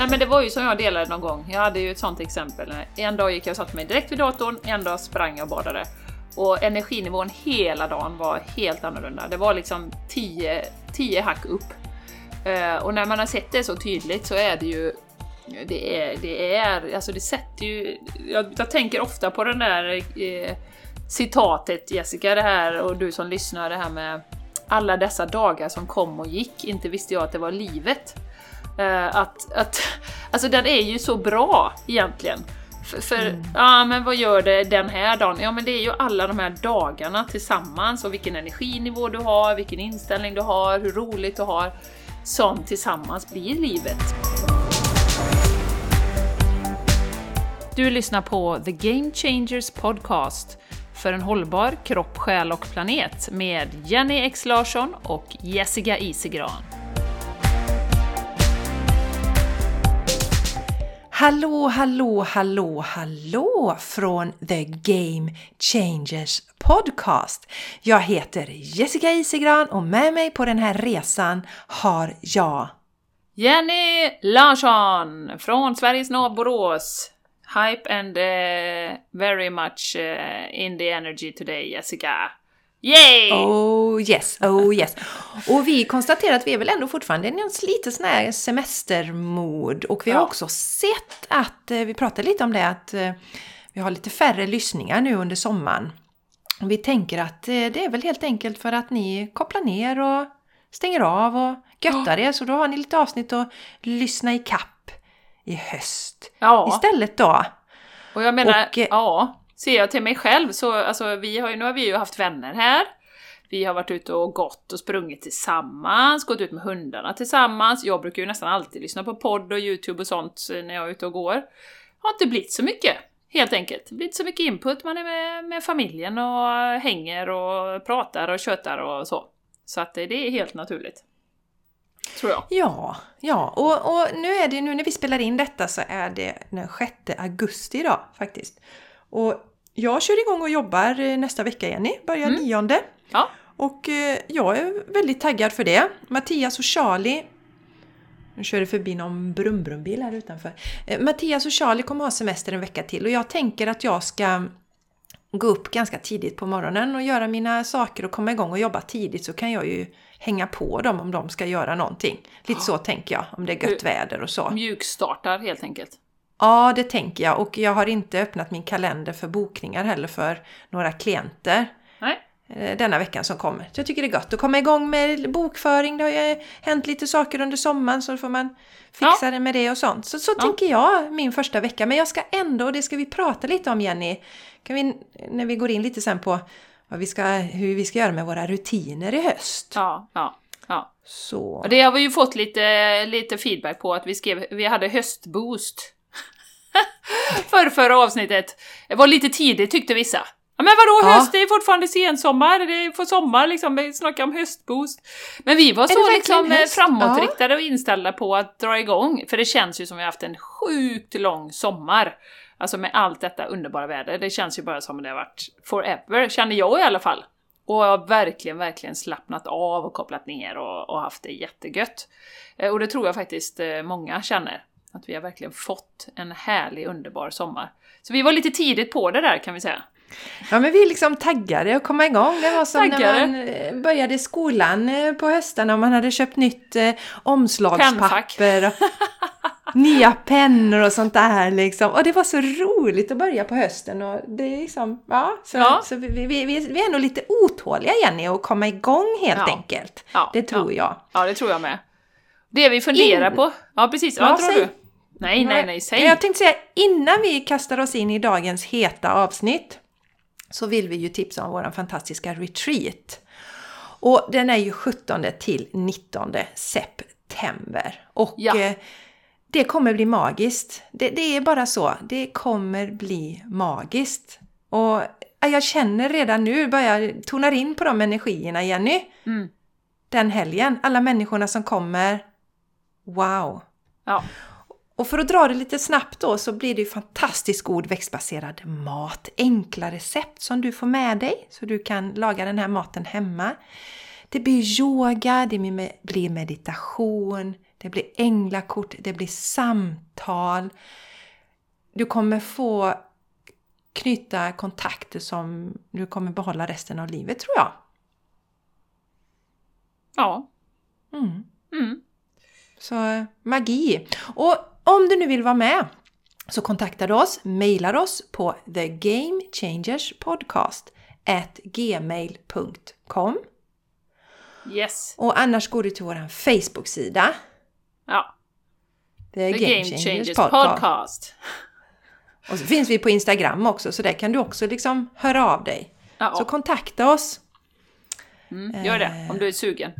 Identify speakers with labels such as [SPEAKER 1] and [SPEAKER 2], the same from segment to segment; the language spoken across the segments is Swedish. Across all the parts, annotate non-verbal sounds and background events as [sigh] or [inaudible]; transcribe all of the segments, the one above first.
[SPEAKER 1] Nej men det var ju som jag delade någon gång. Jag hade ju ett sånt exempel. En dag gick jag och satte mig direkt vid datorn, en dag sprang jag och badade. Och energinivån hela dagen var helt annorlunda. Det var liksom 10 hack upp. Eh, och när man har sett det så tydligt så är det ju det är, det är, alltså det sätter ju... Jag, jag tänker ofta på den där eh, citatet Jessica, det här och du som lyssnar, det här med alla dessa dagar som kom och gick, inte visste jag att det var livet. Uh, att, att, [laughs] alltså den är ju så bra egentligen. För, för mm. ja men vad gör det den här dagen? Ja men det är ju alla de här dagarna tillsammans och vilken energinivå du har, vilken inställning du har, hur roligt du har, som tillsammans blir livet. Du lyssnar på The Game Changers Podcast för en hållbar kropp, själ och planet med Jenny X Larsson och Jessica Isigran.
[SPEAKER 2] Hallå, hallå, hallå, hallå från The Game Changers Podcast. Jag heter Jessica Isigran och med mig på den här resan har jag
[SPEAKER 1] Jenny Larsson från Sveriges norr Borås hype and uh, very much uh, in the energy today, Jessica. Yay!
[SPEAKER 2] Oh yes, oh yes. Och vi konstaterar att vi är väl ändå fortfarande i en lite sån här semestermod. Och vi har ja. också sett att, eh, vi pratade lite om det, att eh, vi har lite färre lyssningar nu under sommaren. Och vi tänker att eh, det är väl helt enkelt för att ni kopplar ner och stänger av och göttar ja. er. Så då har ni lite avsnitt att lyssna i kapp i höst ja. istället då.
[SPEAKER 1] Och jag menar, och, ja, ser jag till mig själv så, alltså vi har ju, nu har vi ju haft vänner här. Vi har varit ute och gått och sprungit tillsammans, gått ut med hundarna tillsammans. Jag brukar ju nästan alltid lyssna på podd och Youtube och sånt när jag är ute och går. Det har inte blivit så mycket, helt enkelt. Det blir inte så mycket input, man är med, med familjen och hänger och pratar och tjötar och så. Så att det är helt naturligt. Tror jag.
[SPEAKER 2] Ja, ja. Och, och nu är det nu när vi spelar in detta så är det den 6 augusti idag faktiskt. Och jag kör igång och jobbar eh, nästa vecka Jenny, börjar mm. 9. Ja. Och eh, jag är väldigt taggad för det. Mattias och Charlie nu kör det förbi någon brumbrumbil här utanför. Eh, Mattias och Charlie kommer ha semester en vecka till och jag tänker att jag ska gå upp ganska tidigt på morgonen och göra mina saker och komma igång och jobba tidigt så kan jag ju hänga på dem om de ska göra någonting. Lite så tänker jag, om det är gött väder och så.
[SPEAKER 1] Mjukstartar helt enkelt.
[SPEAKER 2] Ja, det tänker jag. Och jag har inte öppnat min kalender för bokningar heller för några klienter. Nej. Eh, denna veckan som kommer. Så jag tycker det är gott att komma igång med bokföring. Det har ju hänt lite saker under sommaren så då får man fixa ja. det med det och sånt. Så, så ja. tänker jag min första vecka. Men jag ska ändå, och det ska vi prata lite om Jenny, kan vi, när vi går in lite sen på vad vi ska, hur vi ska göra med våra rutiner i höst.
[SPEAKER 1] Ja, ja, ja. Så. Och det har vi ju fått lite, lite feedback på att vi skrev, vi hade höstboost. [laughs] för förra avsnittet. Det var lite tidigt tyckte vissa. Ja, men vadå ja. höst? Det är fortfarande sensommar, det är på sommar liksom, vi snackar om höstboost. Men vi var så liksom höst? framåtriktade ja. och inställda på att dra igång, för det känns ju som vi har haft en sjukt lång sommar. Alltså med allt detta underbara väder, det känns ju bara som det har varit forever, känner jag i alla fall. Och jag har verkligen, verkligen slappnat av och kopplat ner och, och haft det jättegött. Eh, och det tror jag faktiskt eh, många känner. Att vi har verkligen fått en härlig, underbar sommar. Så vi var lite tidigt på det där kan vi säga.
[SPEAKER 2] Ja men vi är liksom taggade att komma igång. Det var som taggade. när man eh, började skolan på hösten och man hade köpt nytt eh, omslagspapper. [laughs] nya pennor och sånt där liksom. Och det var så roligt att börja på hösten och det är liksom, ja. Så, ja. så vi, vi, vi, vi är nog lite otåliga Jenny att komma igång helt ja. enkelt. Ja. Det tror jag.
[SPEAKER 1] Ja, det tror jag med. Det vi funderar in... på. Ja, precis. Vad ja, tror säg. du? Nej, nej, nej, säg!
[SPEAKER 2] Jag tänkte säga, innan vi kastar oss in i dagens heta avsnitt så vill vi ju tipsa om vår fantastiska retreat. Och den är ju 17 till 19 september. Och ja. Eh, det kommer bli magiskt. Det, det, är bara så. Det kommer bli magiskt. Och jag känner redan nu, börjar tonar in på de energierna, Jenny. Mm. Den helgen. Alla människorna som kommer. Wow! Ja. Och för att dra det lite snabbt då så blir det ju fantastiskt god växtbaserad mat. Enkla recept som du får med dig så du kan laga den här maten hemma. Det blir yoga, det blir meditation, det blir änglakort, det blir samtal. Du kommer få knyta kontakter som du kommer behålla resten av livet tror jag.
[SPEAKER 1] Ja.
[SPEAKER 2] Mm.
[SPEAKER 1] Mm.
[SPEAKER 2] Så magi! Och om du nu vill vara med så kontakta du oss, mejlar oss på thegamechangerspodcast gmail.com
[SPEAKER 1] Yes.
[SPEAKER 2] och annars går du till vår Facebook-sida
[SPEAKER 1] Ja.
[SPEAKER 2] The,
[SPEAKER 1] The
[SPEAKER 2] Game,
[SPEAKER 1] Game
[SPEAKER 2] Changers,
[SPEAKER 1] Changers
[SPEAKER 2] Podcast.
[SPEAKER 1] Podcast.
[SPEAKER 2] Och så finns vi på Instagram också så där kan du också liksom höra av dig.
[SPEAKER 1] Ja,
[SPEAKER 2] Så kontakta oss!
[SPEAKER 1] mm, gör det om du är sugen.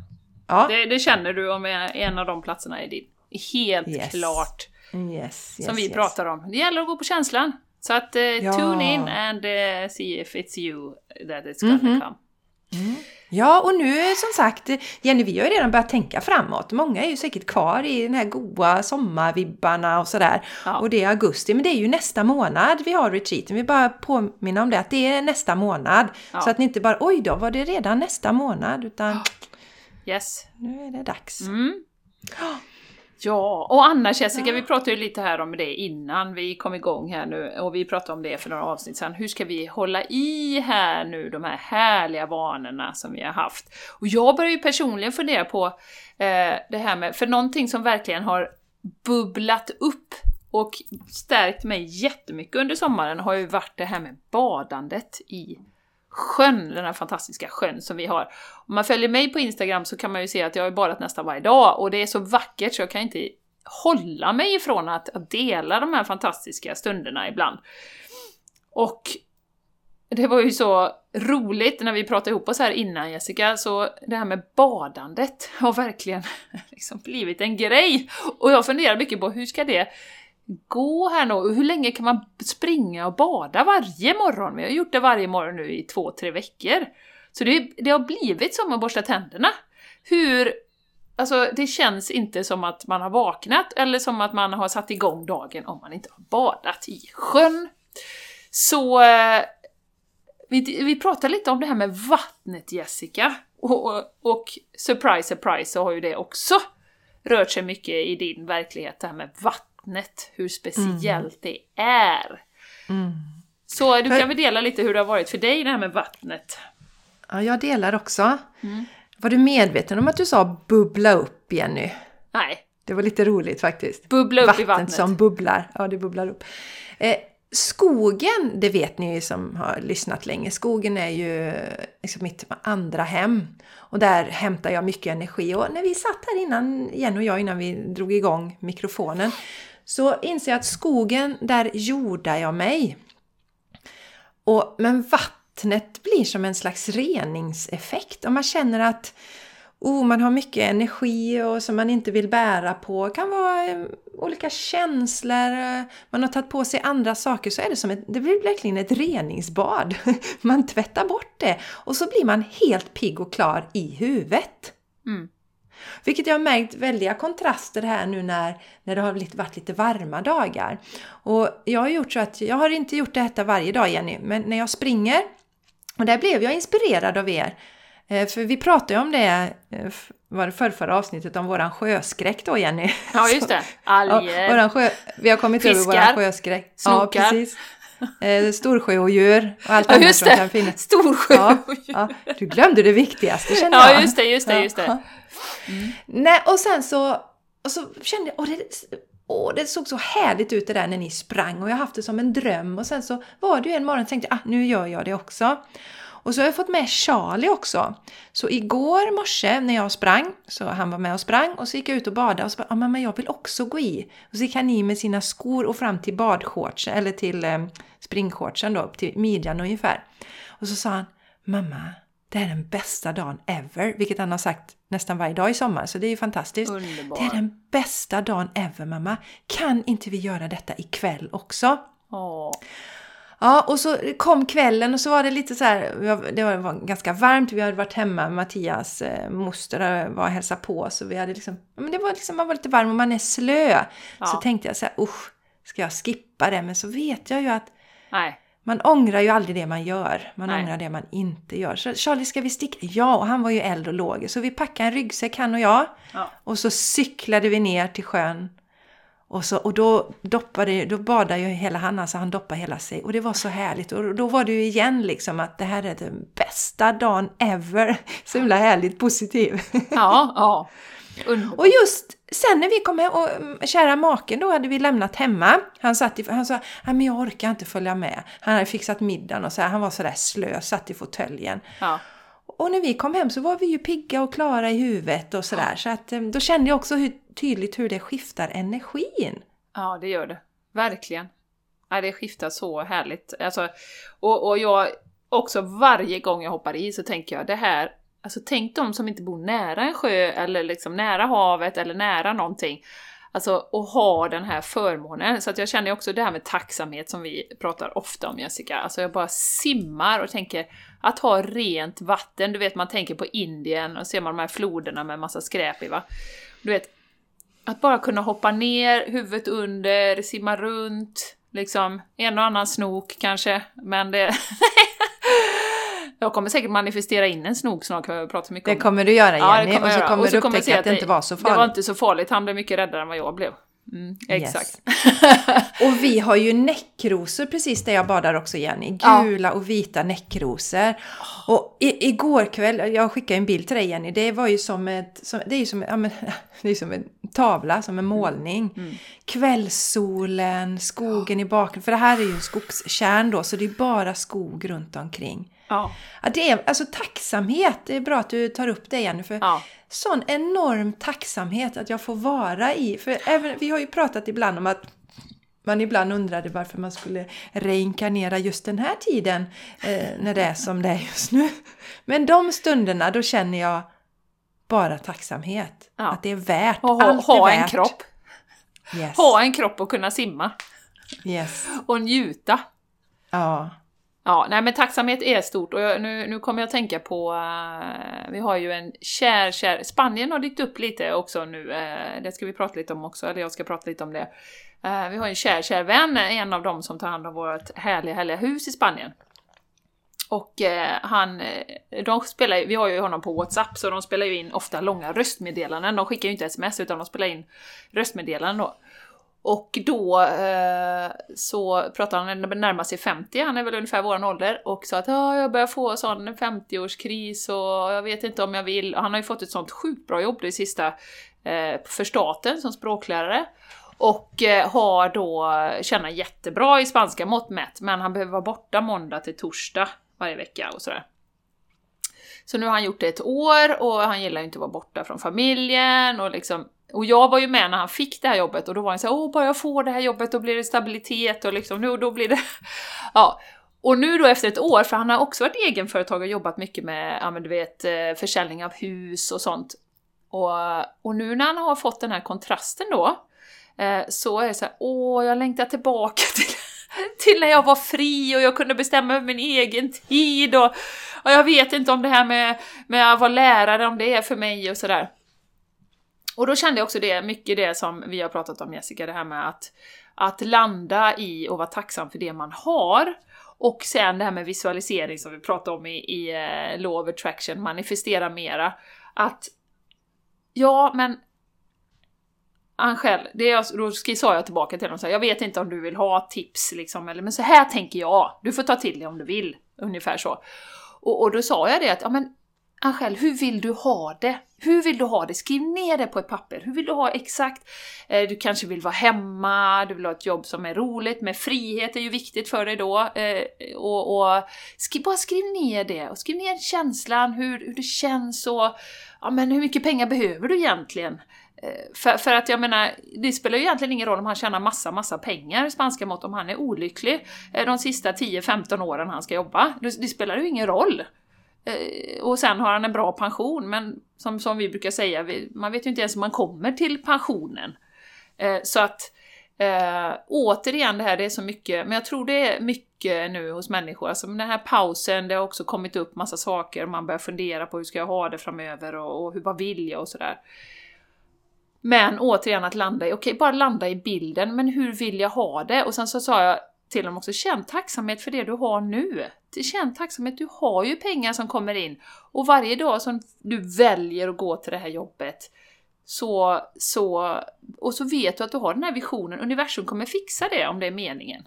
[SPEAKER 2] Ja,
[SPEAKER 1] Det, det känner du om en av de platserna är din. Helt
[SPEAKER 2] Yes.
[SPEAKER 1] klart.
[SPEAKER 2] yes, yes,
[SPEAKER 1] Som vi pratar om. Det gäller att gå på känslan. Så att eh,
[SPEAKER 2] Ja.
[SPEAKER 1] tune in and eh, see if it's you that it's gonna
[SPEAKER 2] Mhm.
[SPEAKER 1] come.
[SPEAKER 2] Ja, och nu som sagt, Jenny, vi har ju redan börjat tänka framåt. Många är ju säkert kvar i den här goa sommarvibbarna och sådär.
[SPEAKER 1] Ja.
[SPEAKER 2] Och det är augusti, men det är ju nästa månad vi har retreaten. Vi bara påminna om det, att det är nästa månad.
[SPEAKER 1] Ja.
[SPEAKER 2] Så att ni inte bara, oj då, var det redan nästa månad? Utan [gasps]
[SPEAKER 1] Yes.
[SPEAKER 2] nu är det dags.
[SPEAKER 1] Mm. [gasps] Ja, och annars Jessica, vi pratade ju lite här om det innan vi kom igång här nu och vi pratade om det för några avsnitt sedan. Hur ska vi hålla i här nu de här härliga vanorna som vi har haft? Och jag börjar ju personligen fundera på eh, det här med, för någonting som verkligen har bubblat upp och stärkt mig jättemycket under sommaren har ju varit det här med badandet i sjön, den här fantastiska sjön som vi har. Om man följer mig på Instagram så kan man ju se att jag har badat nästan varje dag och det är så vackert så jag kan inte hålla mig ifrån att, dela de här fantastiska stunderna ibland. Och det var ju så roligt när vi pratade ihop oss här innan Jessica, så det här med badandet har verkligen [laughs] liksom blivit en grej. Och jag funderar mycket på hur ska det gå här nu? Hur länge kan man springa och bada varje morgon? Vi har gjort det varje morgon nu i två, tre veckor. Så det, det har blivit som att borsta tänderna. Hur... Alltså det känns inte som att man har vaknat eller som att man har satt igång dagen om man inte har badat i sjön. Så... Eh, vi, vi pratade lite om det här med vattnet Jessica. Och, och, och surprise, surprise så har ju det också rört sig mycket i din verklighet, det här med vattnet, hur speciellt det är.
[SPEAKER 2] Mm.
[SPEAKER 1] Så du kan väl dela lite hur det har varit för dig det här med vattnet?
[SPEAKER 2] Ja, jag delar också.
[SPEAKER 1] Mm.
[SPEAKER 2] Var du medveten om att du sa bubbla upp, Jenny?
[SPEAKER 1] Nej,
[SPEAKER 2] Det var lite roligt faktiskt.
[SPEAKER 1] bubbla upp
[SPEAKER 2] Vatten
[SPEAKER 1] i vattnet.
[SPEAKER 2] som bubblar. Ja, det bubblar upp. Eh, skogen, det vet ni ju som har lyssnat länge, skogen är ju liksom mitt andra hem. Och där hämtar jag mycket energi. Och när vi satt här innan, igen och jag, innan vi drog igång mikrofonen, så inser jag att skogen, där jordar jag mig. Och, men vattnet blir som en slags reningseffekt. Om man känner att oh, man har mycket energi och som man inte vill bära på. Det kan vara eh, olika känslor, eh, man har tagit på sig andra saker. Så är det som ett, det blir verkligen ett reningsbad. [laughs] Man tvättar bort det och så blir man helt pigg och klar i huvudet.
[SPEAKER 1] Mm.
[SPEAKER 2] Vilket jag har märkt väldiga kontraster här nu när, när det har blivit, varit lite varma dagar. Och jag har gjort så att, jag har inte gjort detta varje dag Jenny, men när jag springer, och där blev jag inspirerad av er. Eh, För vi pratade ju om det, eh, var det förra, förra avsnittet, om våran sjöskräck då Jenny.
[SPEAKER 1] Ja, just det. [laughs] Alger.
[SPEAKER 2] Sjö, vi har kommit över
[SPEAKER 1] Fiskar.
[SPEAKER 2] våran sjöskräck.
[SPEAKER 1] Snokar.
[SPEAKER 2] Ja, precis. [laughs] Eh, Storsjöodjur och allt
[SPEAKER 1] Ja,
[SPEAKER 2] annat som kan finnas.
[SPEAKER 1] Storsjö.
[SPEAKER 2] Ja, ja, du glömde det viktigaste kände jag.
[SPEAKER 1] Ja, just det, just det, just det.
[SPEAKER 2] Ja. Nej, och sen så, och så kände jag, åh det, åh det såg så härligt ut det där när ni sprang och jag har haft det som en dröm och sen så var det ju en morgon och tänkte jag, ah, nu gör jag det också. Och så har jag fått med Charlie också. Så igår morse när jag sprang, så han var med och sprang och så gick jag ut och badade och så bara, ah, mamma jag vill också gå i. Och så gick han i med sina skor och fram till badshortsen, eller till eh, springshortsen då, till midjan ungefär. Och så sa han, mamma, det är den bästa dagen ever, vilket han har sagt nästan varje dag i sommar, så det är ju fantastiskt.
[SPEAKER 1] Underbar.
[SPEAKER 2] Det är den bästa dagen ever mamma. Kan inte vi göra detta ikväll också?
[SPEAKER 1] Åh.
[SPEAKER 2] Ja, och så kom kvällen och så var det lite så här, det var, ganska varmt, vi hade varit hemma, Mattias eh, moster var och hälsade på, så vi hade liksom, men det var liksom, man var lite varm och man är slö.
[SPEAKER 1] Ja.
[SPEAKER 2] Så tänkte jag så här, usch, ska jag skippa det? Men så vet jag ju att
[SPEAKER 1] Nej.
[SPEAKER 2] man ångrar ju aldrig det man gör. Man
[SPEAKER 1] Nej.
[SPEAKER 2] ångrar det man inte gör. Så Charlie, ska vi sticka? Ja, och han var ju eld och låg. Så vi packade en ryggsäck, han och jag.
[SPEAKER 1] Ja.
[SPEAKER 2] Och så cyklade vi ner till sjön. Och, så, och då, doppade, då badade ju hela han, alltså han doppade hela sig. Och det var så härligt. Och då var det ju igen liksom att det här är den bästa dagen ever. Så himla härligt positiv.
[SPEAKER 1] Ja, ja.
[SPEAKER 2] Och just sen när vi kom hem och mm, kära maken då hade vi lämnat hemma. Han, satt i, han sa "Nej, men jag orkar inte följa med. Han hade fixat middagen och så här, han var sådär slö, satt i fåtöljen.
[SPEAKER 1] Ja.
[SPEAKER 2] Och när vi kom hem så var vi ju pigga och klara i huvudet och sådär. Så att eh, då kände jag också hur, tydligt hur det skiftar energin.
[SPEAKER 1] Ja, det gör det. Verkligen. Ja, det skiftar så härligt. Alltså, och, och jag också varje gång jag hoppar i så tänker jag det här, alltså tänk de som inte bor nära en sjö eller liksom nära havet eller nära någonting. Alltså, att ha den här förmånen. Så att jag känner också det här med tacksamhet som vi pratar ofta om Jessica. Alltså jag bara simmar och tänker att ha rent vatten. Du vet man tänker på Indien och ser man de här floderna med massa skräp i va. Du vet, att bara kunna hoppa ner, huvudet under, simma runt, liksom en och annan snok kanske, men det... [laughs] jag kommer säkert manifestera in en snok snart, har jag pratat så mycket
[SPEAKER 2] Det
[SPEAKER 1] om.
[SPEAKER 2] kommer du göra
[SPEAKER 1] Ja, det
[SPEAKER 2] Jenny
[SPEAKER 1] kommer
[SPEAKER 2] och så kommer
[SPEAKER 1] Och
[SPEAKER 2] du
[SPEAKER 1] så jag
[SPEAKER 2] upptäcka att det inte var så
[SPEAKER 1] Det var
[SPEAKER 2] farligt.
[SPEAKER 1] inte så farligt, han blev mycket räddare än vad jag blev. Mm, exakt. [laughs]
[SPEAKER 2] Och vi har ju näckrosor precis där jag badar också Jenny.
[SPEAKER 1] Ja.
[SPEAKER 2] Gula och vita näckrosor. Och i, igår kväll, jag skickade en bild till dig Jenny, det var ju som ett, som, det är ju som, ja, men, [laughs] det är som en tavla, som en målning.
[SPEAKER 1] Mm.
[SPEAKER 2] Kvällssolen, skogen i bakgrunden, för det här är ju en skogskärn då, så det är bara skog runt omkring.
[SPEAKER 1] Ja.
[SPEAKER 2] Ja, det är alltså tacksamhet, det är bra att du tar upp det Jenny, för
[SPEAKER 1] ja.
[SPEAKER 2] sån enorm tacksamhet att jag får vara i. För även, vi har ju pratat ibland om att man ibland undrade varför man skulle reinkarnera just den här tiden eh, när det är som det är just nu. Men de stunderna, då känner jag bara tacksamhet.
[SPEAKER 1] Ja.
[SPEAKER 2] Att det är värt.
[SPEAKER 1] Och ha,
[SPEAKER 2] allt är
[SPEAKER 1] ha en
[SPEAKER 2] värt.
[SPEAKER 1] kropp.
[SPEAKER 2] Yes.
[SPEAKER 1] Ha en kropp och kunna simma.
[SPEAKER 2] yes.
[SPEAKER 1] Och njuta.
[SPEAKER 2] Ja.
[SPEAKER 1] Ja, nej men tacksamhet är stort och jag, nu, nu kommer jag att tänka på, uh, vi har ju en kär, kär, Spanien har dykt upp lite också nu, uh, det ska vi prata lite om också, eller jag ska prata lite om det. Uh, vi har en kär, kär vän, en av dem som tar hand om vårt härliga, härliga hus i Spanien. Och han, de spelar vi har ju honom på WhatsApp, så de spelar ju in ofta långa röstmeddelanden. De skickar ju inte sms, utan de spelar in röstmeddelanden då. Och då eh, så pratar han, han närmar sig 50, han är väl ungefär våran ålder, och sa att "Ja, jag börjar få sån 50-årskris och jag vet inte om jag vill. Och han har ju fått ett sånt sjukt bra jobb det sista eh, för staten som språklärare. Och eh, har då, eh, tjänar jättebra i spanska mått mätt, men han behöver vara borta måndag till torsdag varje vecka och sådär. Så nu har han gjort det ett år och han gillar ju inte att vara borta från familjen och liksom och jag var ju med när han fick det här jobbet och då var han såhär åh bara jag får det här jobbet då blir det stabilitet och liksom nu då blir det... [laughs] ja. Och nu då efter ett år, för han har också varit egenföretagare och jobbat mycket med, ja men du vet, eh, försäljning av hus och sånt. Och, och nu när han har fått den här kontrasten då, eh, så är det så här, åh jag längtar tillbaka [laughs] till, till när jag var fri och jag kunde bestämma över min egen tid och, och jag vet inte om det här med, med att vara lärare, om det är för mig och sådär. Och då kände jag också det, mycket det som vi har pratat om Jessica, det här med att, att landa i och vara tacksam för det man har. Och sen det här med visualisering som vi pratade om i, i eh, Law of Attraction, manifestera mera. Att, ja men Angel, det jag, då sa jag tillbaka till honom så här, jag vet inte om du vill ha tips liksom, eller, men så här tänker jag, du får ta till dig om du vill. Ungefär så. Och, och då sa jag det att, ja men Angel, hur vill du ha det? Hur vill du ha det? Skriv ner det på ett papper. Hur vill du ha exakt? Eh, du kanske vill vara hemma, du vill ha ett jobb som är roligt, med frihet är ju viktigt för dig då. Eh, och och skriv, bara skriv ner det, och skriv ner känslan, hur, hur det känns och ja, men hur mycket pengar behöver du egentligen? Eh, för, för att jag menar, det spelar ju egentligen ingen roll om han tjänar massa, massa pengar spanska mått om han är olycklig eh, de sista 10-15 åren han ska jobba. Det, det spelar ju ingen roll. Eh, och sen har han en bra pension, men som, som vi brukar säga, vi, man vet ju inte ens om man kommer till pensionen. Så att eh, återigen det här, det är så mycket, men jag tror det är mycket nu hos människor, alltså den här pausen, det har också kommit upp massa saker, man börjar fundera på hur ska jag ha det framöver och, och hur, vad vill jag och sådär. Men återigen att landa i, okej, bara landa i bilden, men hur vill jag ha det? Och sen så sa jag, till dem också, känn tacksamhet för det du har nu. Känn tacksamhet, du har ju pengar som kommer in. Och varje dag som du väljer att gå till det här jobbet, så, så, och så vet du att du har den här visionen, universum kommer fixa det om det är meningen.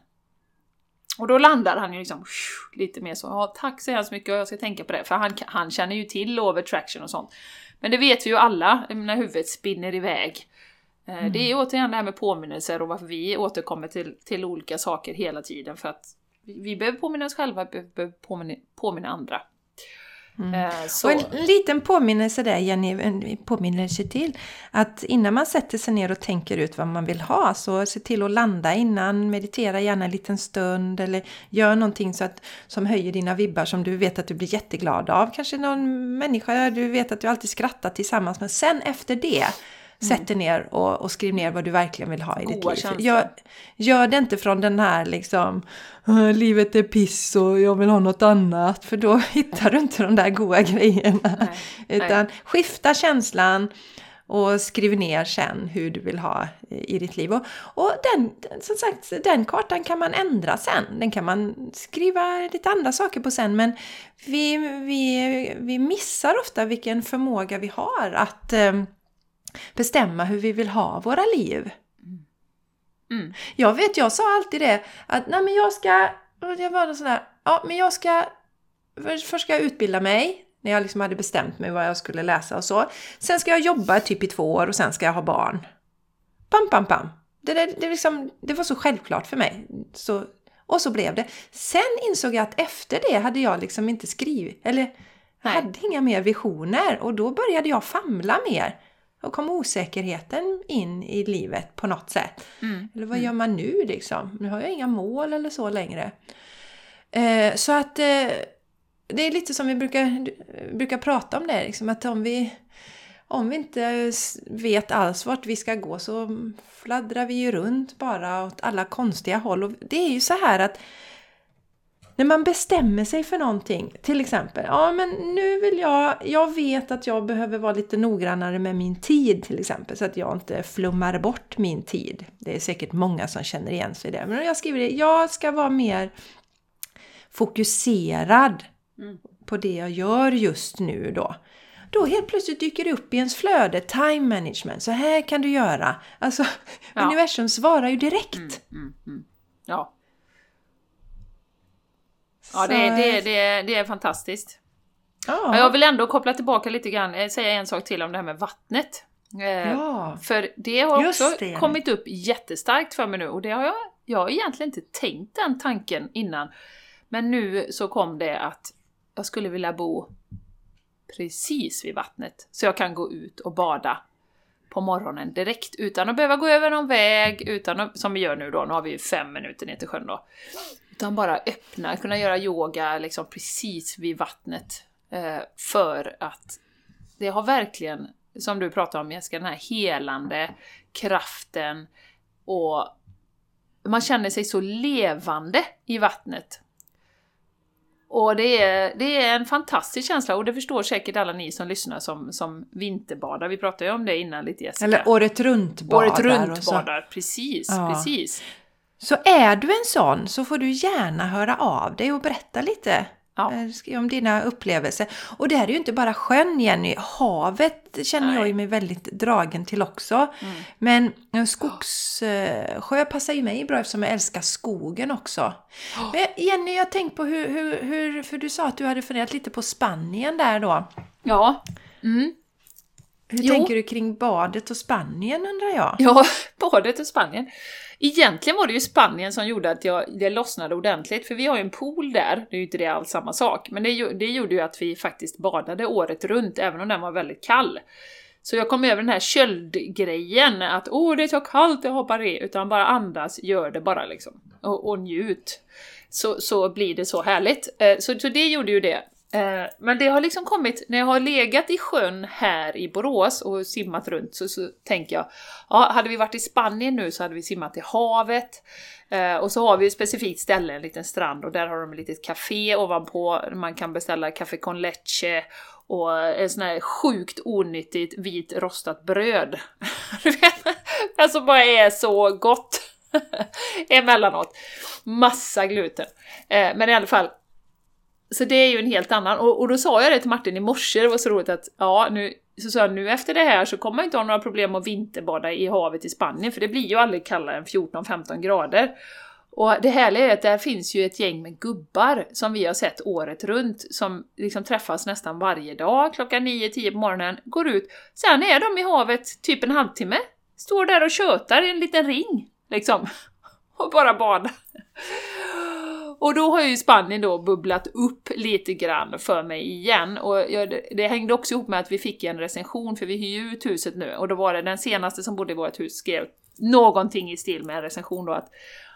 [SPEAKER 1] Och då landar han ju liksom lite mer så, ja tack så hemskt mycket och jag ska tänka på det, för han, han känner ju till law of attraction och sånt. Men det vet vi ju alla, när huvudet spinner iväg. Mm. Det är återigen det här med påminnelser och varför vi återkommer till, till olika saker hela tiden, för att vi behöver påminna oss själva, vi behöver påminna, påminna andra.
[SPEAKER 2] Mm. Eh, så. Och en liten påminnelse där Jenny, en påminnelse till. Att innan man sätter sig ner och tänker ut vad man vill ha så se till att landa innan, meditera gärna en liten stund eller gör någonting så att, som höjer dina vibbar som du vet att du blir jätteglad av. Kanske någon människa du vet att du alltid skrattar tillsammans med. Sen efter det. Sätt dig ner och, och, skriv ner vad du verkligen vill ha i Goda ditt liv. Gör, gör det inte från den här liksom livet är piss och jag vill ha något annat. För då [laughs] hittar du inte de där goda grejerna. Nej, Utan nej. skifta känslan och skriv ner sen hur du vill ha i ditt liv. Och, och den, som sagt, den kartan kan man ändra sen. Den kan man skriva lite andra saker på sen. Men vi, vi, vi missar ofta vilken förmåga vi har att um, bestämma hur vi vill ha våra liv. Mm. Jag vet, jag sa alltid det att nej men jag ska, jag var sån där, ja men jag ska, först ska jag utbilda mig när jag liksom hade bestämt mig vad jag skulle läsa och så. Sen ska jag jobba typ i två år och sen ska jag ha barn. Pam, pam, pam. Det, det, det, liksom, det var så självklart för mig. Så, och så blev det. Sen insåg jag att efter det hade jag liksom inte skrivit, eller Nej. hade inga mer visioner och då började jag famla mer. Och kom osäkerheten in i livet på något sätt. Mm. Eller vad mm. gör man nu liksom? Nu har jag inga mål eller så längre. Eh, så att eh, det är lite som vi brukar, brukar prata om det, liksom, att om vi, om vi inte vet alls vart vi ska gå så fladdrar vi ju runt bara åt alla konstiga håll. Och det är ju så här att när man bestämmer sig för någonting, till exempel, ja men nu vill jag, jag vet att jag behöver vara lite noggrannare med min tid till exempel, så att jag inte flummar bort min tid. Det är säkert många som känner igen sig i det. Men jag skriver det, jag ska vara mer fokuserad mm. på det jag gör just nu då. Då helt plötsligt dyker det upp i ens flöde, time management, så här kan du göra. Alltså, ja. universum svarar ju direkt. Mm, mm,
[SPEAKER 1] mm. ja, Ja, det, det, det, det är fantastiskt. Ja. Jag vill ändå koppla tillbaka lite grann, eh, säga en sak till om det här med vattnet. Eh, ja. För det har också det. kommit upp jättestarkt för mig nu och det har jag, jag har egentligen inte tänkt den tanken innan. Men nu så kom det att jag skulle vilja bo precis vid vattnet så jag kan gå ut och bada på morgonen direkt utan att behöva gå över någon väg, utan att, som vi gör nu då, nu har vi fem minuter ner till sjön då. Utan bara öppna, kunna göra yoga liksom precis vid vattnet. Eh, för att det har verkligen, som du pratar om Jessica, den här helande kraften och man känner sig så levande i vattnet. Och det är, det är en fantastisk känsla och det förstår säkert alla ni som lyssnar som, som vinterbadar. Vi pratade ju om det innan lite Jessica.
[SPEAKER 2] Eller året runt badar.
[SPEAKER 1] Året runt badar, precis, ja. precis.
[SPEAKER 2] Så är du en sån så får du gärna höra av dig och berätta lite ja. Eh, om dina upplevelser. Och det här är ju inte bara sjön Jenny, havet känner Nej. jag ju mig väldigt dragen till också. Mm. Men skogssjö eh, passar ju mig bra eftersom jag älskar skogen också. Men Jenny, jag tänkte på hur, hur, hur, för du sa att du hade funderat lite på Spanien där då.
[SPEAKER 1] Ja. Mm.
[SPEAKER 2] Hur jo. tänker du kring badet och Spanien undrar jag?
[SPEAKER 1] Ja, [laughs] badet och Spanien. Egentligen var det ju Spanien som gjorde att jag, det lossnade ordentligt, för vi har ju en pool där, det är ju inte det alls samma sak, men det, det gjorde ju att vi faktiskt badade året runt, även om den var väldigt kall. Så jag kom över den här köldgrejen, att åh det är så kallt, jag hoppar i, utan bara andas, gör det bara liksom. Och, och njut. Så, så blir det så härligt. Eh, så, så det gjorde ju det. Eh, men det har liksom kommit, när jag har legat i sjön här i Borås och simmat runt så, så tänker jag, ja, hade vi varit i Spanien nu så hade vi simmat i havet. Eh, och så har vi ett specifikt ställe, en liten strand, och där har de ett litet café ovanpå, man kan beställa café con leche och en sån här sjukt onyttigt vit rostat bröd. [laughs] Du vet, det som bara är så gott. [laughs] Emellanåt. Massa gluten. Eh, men i alla fall, så det är ju en helt annan. Och, och då sa jag det till Martin i morse, det var så roligt att ja, nu, så sa jag, nu efter det här så kommer jag inte ha några problem att vinterbada i havet i Spanien, för det blir ju aldrig kallare än 14-15 grader. Och det härliga är att där finns ju ett gäng med gubbar som vi har sett året runt, som liksom träffas nästan varje dag klockan 9-10 på morgonen, går ut, sen är de i havet typ en halvtimme, står där och tjötar i en liten ring, liksom, [laughs] och bara badar. Och då har ju Spanien då bubblat upp lite grann för mig igen. Och jag, det hängde också ihop med att vi fick en recension, för vi hyr ju ut huset nu, och då var det den senaste som bodde i vårt hus skrev någonting i stil med en recension då att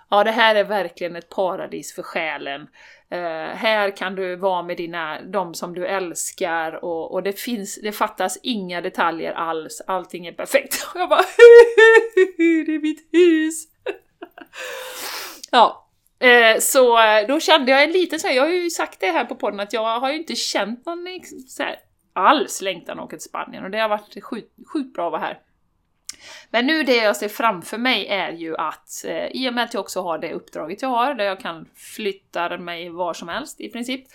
[SPEAKER 1] Ja, det här är verkligen ett paradis för själen. Uh, här kan du vara med dina, de som du älskar och, och det finns, det fattas inga detaljer alls, allting är perfekt. [laughs] Och jag bara det är mitt hus! [laughs] ja, Eh, så eh, då kände jag en liten så här, jag har ju sagt det här på podden att jag har ju inte känt någon eh, så här, alls längtan att åka till Spanien och det har varit sjukt, sjukt bra att vara här. Men nu det jag ser framför mig är ju att eh, i och med att jag också har det uppdraget jag har, där jag kan flytta mig var som helst i princip,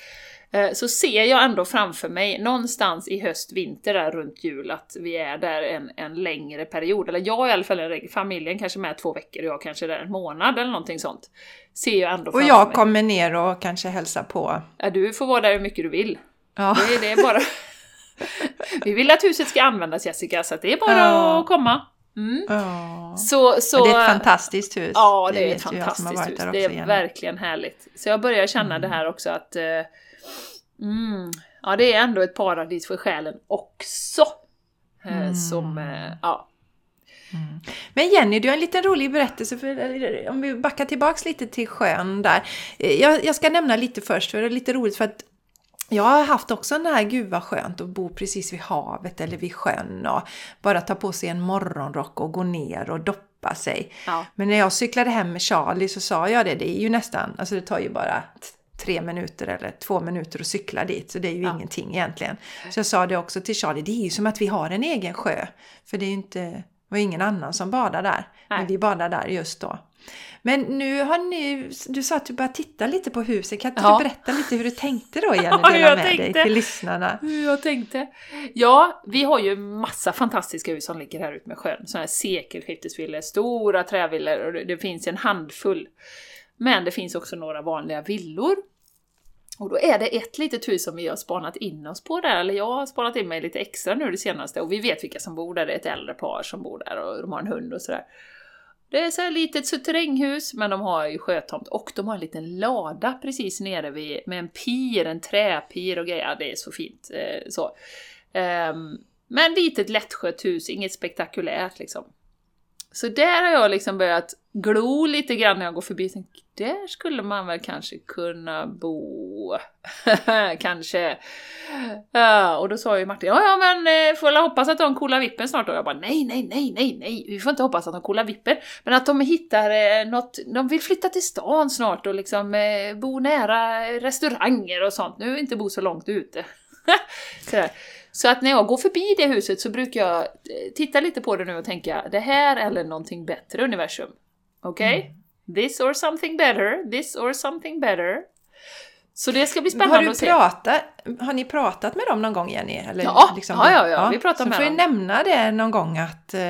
[SPEAKER 1] så ser jag ändå framför mig någonstans i höst, vinter där runt jul att vi är där en, en längre period. Eller jag i alla fall, familjen kanske med två veckor och jag kanske där en månad eller någonting sånt. Ser jag ändå
[SPEAKER 2] Och jag mig. kommer ner och kanske hälsar på.
[SPEAKER 1] Ja, du får vara där hur mycket du vill. Ja. Det, det är bara... [laughs] vi vill att huset ska användas Jessica, så det är bara ja. att komma. Mm.
[SPEAKER 2] Oh. Så, så, det är ett fantastiskt hus.
[SPEAKER 1] Ja, det, det är ett fantastiskt hus. Det är igen. verkligen härligt. Så jag börjar känna mm. det här också att eh, Mm. Ja, det är ändå ett paradis för själen också. Eh, mm. Som, eh, ja.
[SPEAKER 2] Mm. Men Jenny, du har en liten rolig berättelse, för, om vi backar tillbaks lite till sjön där. Eh, jag, jag ska nämna lite först, för det är lite roligt för att jag har haft också den här, gud vad skönt att bo precis vid havet eller vid sjön och bara ta på sig en morgonrock och gå ner och doppa sig. Ja. Men när jag cyklade hem med Charlie så sa jag det, det är ju nästan, alltså det tar ju bara tre minuter eller två minuter att cykla dit. Så det är ju ja. ingenting egentligen. Så jag sa det också till Charlie, det är ju som att vi har en egen sjö. För det är ju inte, var ingen annan som badar där. Nej. Men vi badar där just då. Men nu har ni, du sa att du började titta lite på huset. Kan inte ja. du berätta lite hur du tänkte då [laughs] Jenny? Dela ja, med tänkte. dig till lyssnarna.
[SPEAKER 1] Hur jag tänkte. Ja, vi har ju massa fantastiska hus som ligger här ute med sjön. Sådana här sekelskiftesvillor, stora trävillor och det finns en handfull. Men det finns också några vanliga villor och då är det ett litet hus som vi har spanat in oss på där, eller jag har spanat in mig lite extra nu det senaste, och vi vet vilka som bor där, det är ett äldre par som bor där och de har en hund och sådär. Det är så här litet suterränghus, men de har ju sjötomt och de har en liten lada precis nere vid, med en pir, en träpir och grejer. Ja, det är så fint. Eh, så. Um, men litet lättskött hus, inget spektakulärt liksom. Så där har jag liksom börjat glo lite grann när jag går förbi. Tänk, där skulle man väl kanske kunna bo. [laughs] kanske. Ja, och då sa ju Martin, ja ja men eh, får jag hoppas att de coola vippen snart. då. jag bara, nej nej nej nej nej, vi får inte hoppas att de coola vippen. Men att de hittar eh, något, de vill flytta till stan snart och liksom eh, bo nära restauranger och sånt. Nu inte bo så långt ute. [laughs] Så att när jag går förbi det huset så brukar jag eh, titta lite på det nu och tänka, det här eller någonting bättre universum. Okej? Okay? Mm. This or something better, this or something better. Så det ska bli spännande
[SPEAKER 2] har du
[SPEAKER 1] att se.
[SPEAKER 2] Pratat, har ni pratat med dem någon gång Jenny?
[SPEAKER 1] Eller ja, liksom, ja, ja, ja, vi pratar med
[SPEAKER 2] dem. Så får ni nämna det någon gång att... Eh,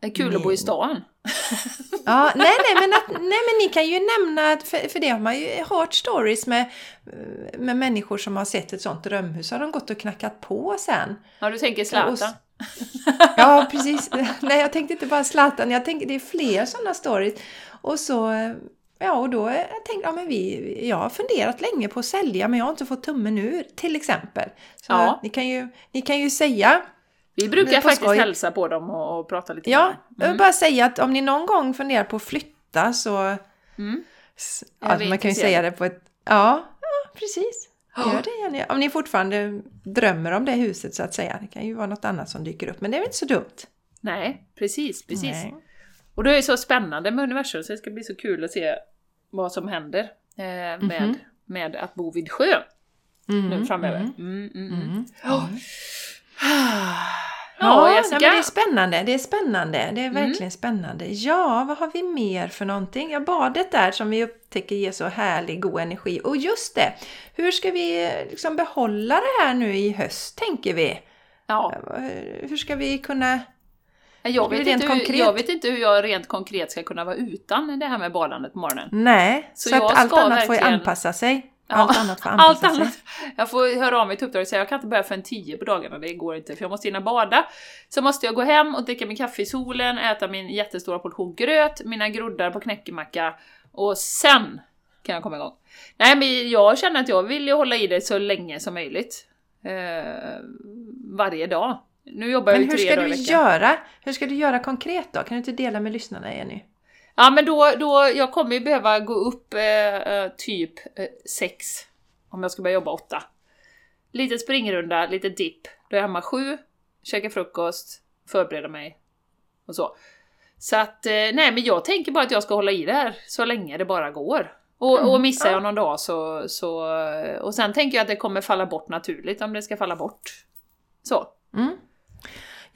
[SPEAKER 1] det är kul ni... att bo i stan. [laughs]
[SPEAKER 2] ja, nej, nej, men att, nej, men ni kan ju nämna, för, för det har man ju hört stories med, med människor som har sett ett sånt drömhus, har de gått och knackat på sen.
[SPEAKER 1] Ja, du tänker Zlatan?
[SPEAKER 2] ja, precis. Nej, jag tänkte inte bara Zlatan, jag tänkte det är fler sådana stories. Och så, ja, och då jag tänkte jag, men vi, jag har funderat länge på att sälja, men jag har inte fått tummen ur, till exempel. Så ja. ni, kan ju, ni kan ju säga
[SPEAKER 1] vi brukar faktiskt skoj. hälsa på dem och, och prata lite
[SPEAKER 2] Ja, mm. jag vill bara säga att om ni någon gång funderar på att flytta så... Mm. Alltså, man kan ju säga det på ett... Ja, ja precis. Gör det Jenny. Om ni fortfarande drömmer om det huset så att säga. Det kan ju vara något annat som dyker upp, men det är väl inte så dumt?
[SPEAKER 1] Nej, precis, precis. Nej. Och det är så spännande med universum så det ska bli så kul att se vad som händer eh, med, mm -hmm. med att bo vid sjö mm -hmm. nu framöver. Mm, mm, mm. Oh. [sighs]
[SPEAKER 2] Ja, nej, men det är spännande. Det är spännande. Det är verkligen spännande. Ja, vad har vi mer för någonting? Ja, badet där som vi upptäcker ger så härlig, god energi. Och just det, hur ska vi liksom behålla det här nu i höst, tänker vi?
[SPEAKER 1] Ja.
[SPEAKER 2] Hur ska vi kunna...
[SPEAKER 1] Jag vet, inte hur,
[SPEAKER 2] konkret.
[SPEAKER 1] jag vet inte hur jag rent konkret ska kunna vara utan det här med badandet på morgonen.
[SPEAKER 2] Nej, så,
[SPEAKER 1] Så
[SPEAKER 2] att allt annat får ju
[SPEAKER 1] verkligen-
[SPEAKER 2] anpassa sig.
[SPEAKER 1] Ja,
[SPEAKER 2] Allt annat får anpassa
[SPEAKER 1] Allt
[SPEAKER 2] sig.
[SPEAKER 1] annat. Jag får höra av mig till uppdraget och säga jag kan inte börja förrän 10 på dagarna, det går inte för jag måste hinna bada. Så måste jag gå hem och dricka min kaffe i solen, äta min jättestora portion gröt, mina groddar på knäckemacka och sen kan jag komma igång. Nej men jag känner att jag vill ju hålla i det så länge som möjligt. Eh, varje dag. Nu jobbar jag
[SPEAKER 2] Men
[SPEAKER 1] ju
[SPEAKER 2] hur
[SPEAKER 1] tre dagar i
[SPEAKER 2] du
[SPEAKER 1] veckan.
[SPEAKER 2] göra? Hur ska du göra konkret då? Kan du inte dela med lyssnarna Jenny?
[SPEAKER 1] Ja men då, då, jag kommer ju behöva gå upp eh, eh, typ eh, sex om jag ska börja jobba åtta. Lite springrunda, lite dipp. Då är jag hemma sju, käkar frukost, förbereder mig och så. Så att, eh, nej men jag tänker bara att jag ska hålla i det här så länge det bara går. Och,
[SPEAKER 2] Mm,
[SPEAKER 1] och missar
[SPEAKER 2] ja.
[SPEAKER 1] jag någon dag så, så... eh, Och sen tänker jag att det kommer falla bort naturligt om det ska falla bort. Så.
[SPEAKER 2] Mm.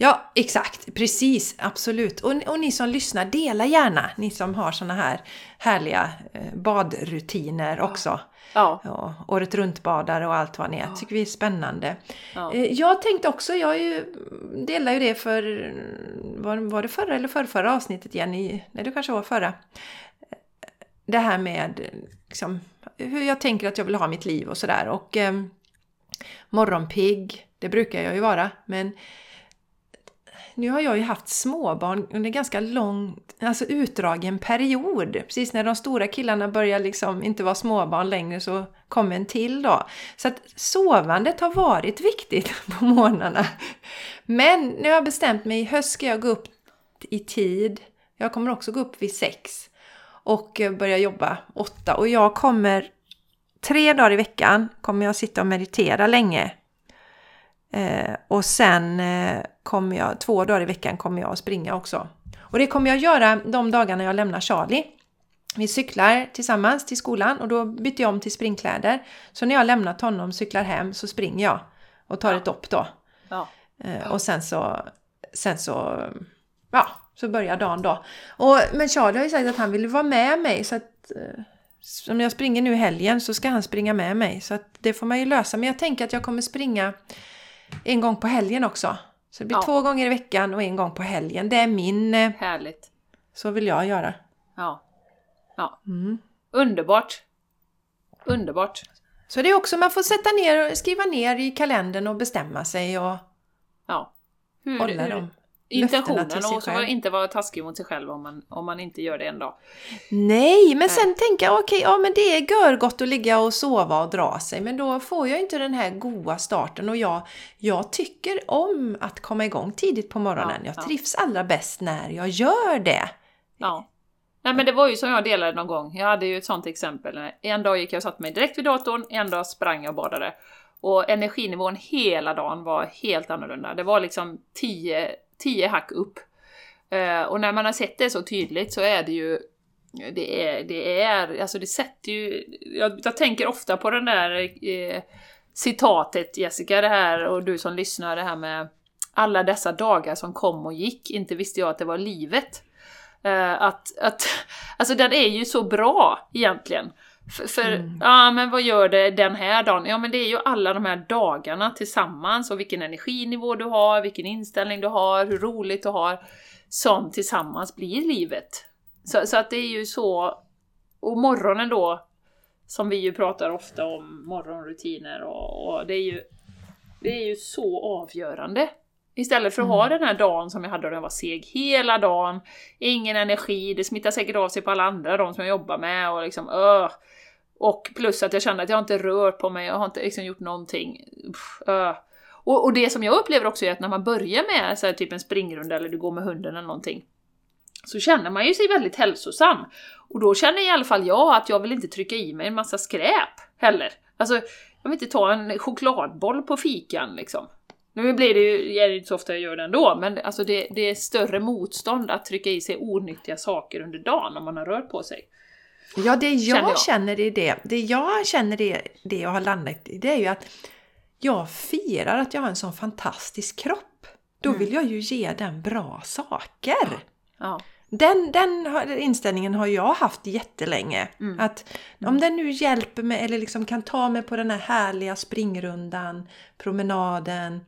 [SPEAKER 2] Ja, exakt. Precis, absolut. Och, och ni som lyssnar, dela gärna. Ni som har såna här härliga eh, badrutiner också.
[SPEAKER 1] Ja.
[SPEAKER 2] Ja, året runt-badare och allt vad ni är.
[SPEAKER 1] Ja.
[SPEAKER 2] tycker vi är spännande.
[SPEAKER 1] ja.
[SPEAKER 2] Eh, Jag tänkte också, jag ju, delar ju det för, var, var det förra eller förra avsnittet Jenny? Nej, det kanske var förra. Det här med liksom, hur jag tänker att jag vill ha mitt liv och sådär. Och eh, morgonpigg, det brukar jag ju vara. Men nu har jag ju haft småbarn under ganska lång, alltså utdragen period. Precis när de stora killarna börjar liksom inte vara småbarn längre så kom en till då. Så att sovandet har varit viktigt [laughs] på morgnarna. Men nu har jag bestämt mig, i höst ska jag gå upp i tid. Jag kommer också gå upp vid sex och börja jobba åtta. Och jag kommer tre dagar i veckan kommer jag sitta och meditera länge. Eh, och sen eh, kommer jag, två dagar i veckan kommer jag att springa också. Och det kommer jag göra de dagarna jag lämnar Charlie. Vi cyklar tillsammans till skolan och då byter jag om till springkläder. Så när jag lämnat honom och cyklar hem så springer jag och tar
[SPEAKER 1] Ja.
[SPEAKER 2] ett dopp då.
[SPEAKER 1] ja.
[SPEAKER 2] Eh, och sen så, sen så, ja, så börjar dagen då. Och, men Charlie har ju sagt att han vill vara med mig så att eh, om jag springer nu i helgen så ska han springa med mig. Så att det får man ju lösa. Men jag tänker att jag kommer springa en gång på helgen också. Så det blir
[SPEAKER 1] Ja.
[SPEAKER 2] två gånger i veckan och en gång på helgen. Det är min, eh,
[SPEAKER 1] Härligt.
[SPEAKER 2] så vill jag göra.
[SPEAKER 1] Ja. Ja.
[SPEAKER 2] Mm.
[SPEAKER 1] Underbart. Underbart.
[SPEAKER 2] Så det är också, man får sätta ner skriva ner i kalendern och bestämma sig och
[SPEAKER 1] Ja. Hur,
[SPEAKER 2] hålla
[SPEAKER 1] hur,
[SPEAKER 2] dem.
[SPEAKER 1] Intentionen och så
[SPEAKER 2] själv.
[SPEAKER 1] inte vara taskig mot sig själv om man, om man inte gör det en dag.
[SPEAKER 2] Nej, men sen tänker jag okej, ja men det är görgott att ligga och sova och dra sig, men då får jag inte den här goa starten och jag, jag tycker om att komma igång tidigt på morgonen.
[SPEAKER 1] Ja,
[SPEAKER 2] jag
[SPEAKER 1] ja.
[SPEAKER 2] trivs allra bäst när jag gör det.
[SPEAKER 1] Ja. Nej men det var ju som jag delade någon gång, jag hade ju ett sånt exempel. En dag gick jag och satte mig direkt vid datorn, en dag sprang jag och badade. Och energinivån hela dagen var helt annorlunda. Det var liksom 10 10 hack upp. Eh, och när man har sett det så tydligt så är det ju det är, det är, alltså det sätter ju, jag, jag tänker ofta på den där eh, citatet Jessica, det här och du som lyssnar, det här med alla dessa dagar som kom och gick, inte visste jag att det var livet. Eh, att, att, [laughs] alltså den är ju så bra egentligen. För, för
[SPEAKER 2] Mm.
[SPEAKER 1] ja men vad gör det den här dagen? Ja men det är ju alla de här dagarna tillsammans och vilken energinivå du har, vilken inställning du har, hur roligt du har, som tillsammans blir livet. Så, så att det är ju så, och morgonen då, som vi ju pratar ofta om, morgonrutiner och, och det är ju det är ju så avgörande. Istället för att ha den här dagen som jag hade då jag var seg hela dagen, ingen energi, det smittar säkert av sig på alla andra, de som jag jobbar med och liksom öh. Och plus att jag kände att jag har inte rört på mig, jag har inte liksom gjort någonting. Uff. Äh. Och, och det som jag upplever också är att när man börjar med så här, typ en springrunda eller du går med hunden eller någonting, så känner man ju sig väldigt hälsosam. Och då känner i alla fall jag att jag vill inte trycka i mig en massa skräp heller. Alltså, jag vill inte ta en chokladboll på fikan liksom. Nu blir det ju, är det inte så ofta jag gör det ändå, men alltså det, det är större motstånd att trycka i sig onyttiga saker under dagen om man har rört på sig.
[SPEAKER 2] Ja, det jag
[SPEAKER 1] Känner
[SPEAKER 2] känner,
[SPEAKER 1] jag.
[SPEAKER 2] är det, det jag känner det, det jag har landat i, det är ju att jag firar att jag har en sån fantastisk kropp. Då vill jag ju ge den bra saker.
[SPEAKER 1] Ja.
[SPEAKER 2] Den, den har- inställningen har jag haft jättelänge.
[SPEAKER 1] Mm.
[SPEAKER 2] Att om den nu hjälper mig eller liksom kan ta mig på den här härliga springrundan, promenaden.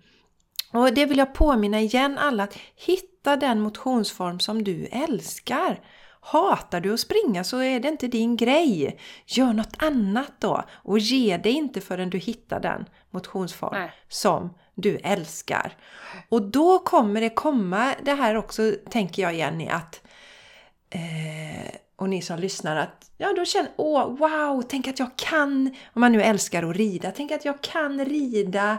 [SPEAKER 2] Och det vill jag påminna igen alla att hitta den motionsform som du älskar. Hatar du att springa så är det inte din grej. Gör något annat då och ge dig inte förrän du hittar den motionsform
[SPEAKER 1] Nej.
[SPEAKER 2] som du älskar. Och då kommer det komma det här också, tänker jag Jenny, att eh, och ni som lyssnar att ja då känner åh wow, tänk att jag kan, om man nu älskar att rida, tänk att jag kan rida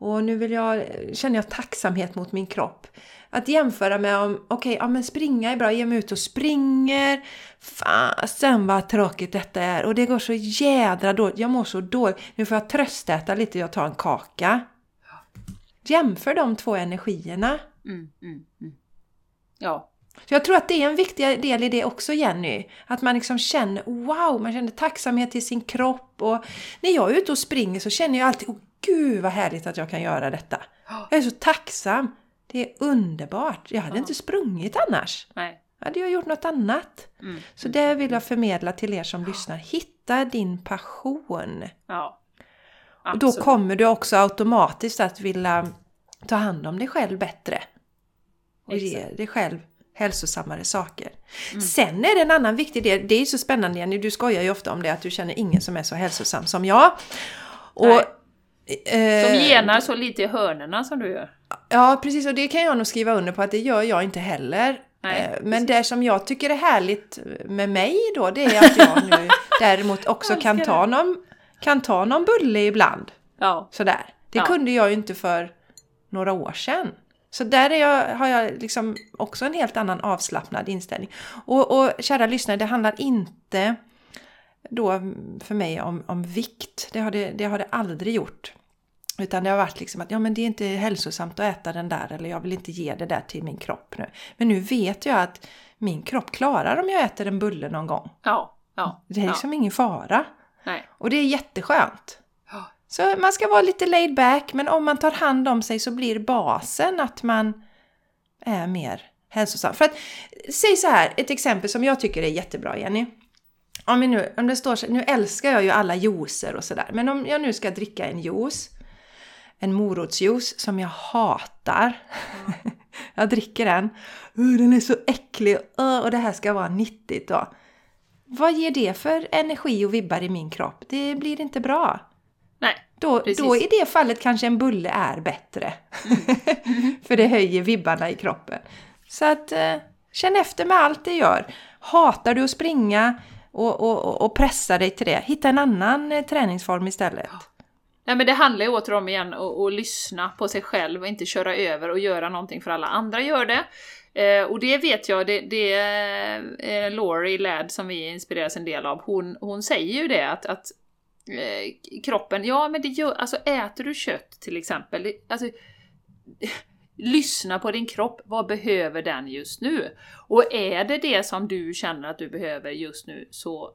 [SPEAKER 2] och nu vill jag, känner jag tacksamhet mot min kropp. Att jämföra med om, okej, ja men springa är bra, ge mig ut och springer. Fasen vad tråkigt detta är och det går så jädra dåligt, jag mår så dåligt. Nu får jag tröstäta lite, jag tar en kaka. Jämför de två energierna.
[SPEAKER 1] Mm, mm, mm. Ja.
[SPEAKER 2] Så jag tror att det är en viktig del i det också Jenny. Att man liksom känner wow, man känner tacksamhet till sin kropp. Och när jag är ute och springer så känner jag alltid oh, gud vad härligt att jag kan göra detta. Jag är så tacksam. Det är underbart. Jag hade
[SPEAKER 1] Ja.
[SPEAKER 2] inte sprungit annars.
[SPEAKER 1] Nej.
[SPEAKER 2] Hade jag gjort något annat.
[SPEAKER 1] Mm.
[SPEAKER 2] Så det vill jag förmedla till er som lyssnar. Hitta din passion.
[SPEAKER 1] Ja.
[SPEAKER 2] Och då kommer du också automatiskt att vilja ta hand om dig själv bättre. Och ge
[SPEAKER 1] Exakt.
[SPEAKER 2] dig själv hälsosammare saker.
[SPEAKER 1] Mm.
[SPEAKER 2] Sen är det en annan viktig del, det är så spännande Jenny, du skojar ju ofta om det att du känner ingen som är så hälsosam som jag. Och,
[SPEAKER 1] Nej. Som
[SPEAKER 2] eh,
[SPEAKER 1] genar så lite i hörnerna som du gör.
[SPEAKER 2] Ja precis, och det kan jag nog skriva under på att det gör jag inte heller.
[SPEAKER 1] Nej,
[SPEAKER 2] Eh, Men det som jag tycker är härligt med mig då, det är att jag nu [laughs] däremot också kan ta, någon, kan ta någon bulle ibland.
[SPEAKER 1] Ja.
[SPEAKER 2] Sådär. Det
[SPEAKER 1] Ja.
[SPEAKER 2] kunde jag ju inte för några år sedan. Så där är jag, har jag liksom också en helt annan avslappnad inställning. Och, och kära lyssnare, det handlar inte då för mig om, om vikt. Det har det, det har det aldrig gjort. Utan det har varit liksom att ja, men det är inte hälsosamt att äta den där eller jag vill inte ge det där till min kropp nu. Men nu vet jag att min kropp klarar om jag äter en bulle någon gång.
[SPEAKER 1] Ja. Ja.
[SPEAKER 2] Det är
[SPEAKER 1] ja.
[SPEAKER 2] liksom ingen fara.
[SPEAKER 1] Nej.
[SPEAKER 2] Och det är jätteskönt.
[SPEAKER 1] Ja.
[SPEAKER 2] Så man ska vara lite laid back, men om man tar hand om sig så blir basen att man är mer hälsosam. För att, säg så här, ett exempel som jag tycker är jättebra Jenny. Om, vi nu, om det står så, nu älskar jag ju alla juicer och sådär, men om jag nu ska dricka en juice, en morotsjuice som jag hatar. [laughs] jag dricker den. Uh, den är så äcklig uh, och det här ska vara nyttigt då. Vad ger det för energi och vibbar i min kropp? Det blir inte bra.
[SPEAKER 1] Nej.
[SPEAKER 2] Då,
[SPEAKER 1] Precis.
[SPEAKER 2] då i det fallet kanske en bulle är bättre. [laughs] För det höjer vibbarna i kroppen. Så att eh, känn efter med allt det gör. Hatar du att springa och, och, och- pressa dig till det, hitta en annan eh, träningsform istället.
[SPEAKER 1] Nej men det handlar ju återigen igen att, att lyssna på sig själv och inte köra över och göra någonting för alla andra gör det. Eh, och det vet jag, det, det är eh, Laurie Ladd som vi inspireras en del av, hon, hon säger ju det att, att eh, kroppen, ja men det gör, alltså äter du kött till exempel, det, alltså [laughs] lyssna på din kropp, vad behöver den just nu? Och är det det som du känner att du behöver just nu, så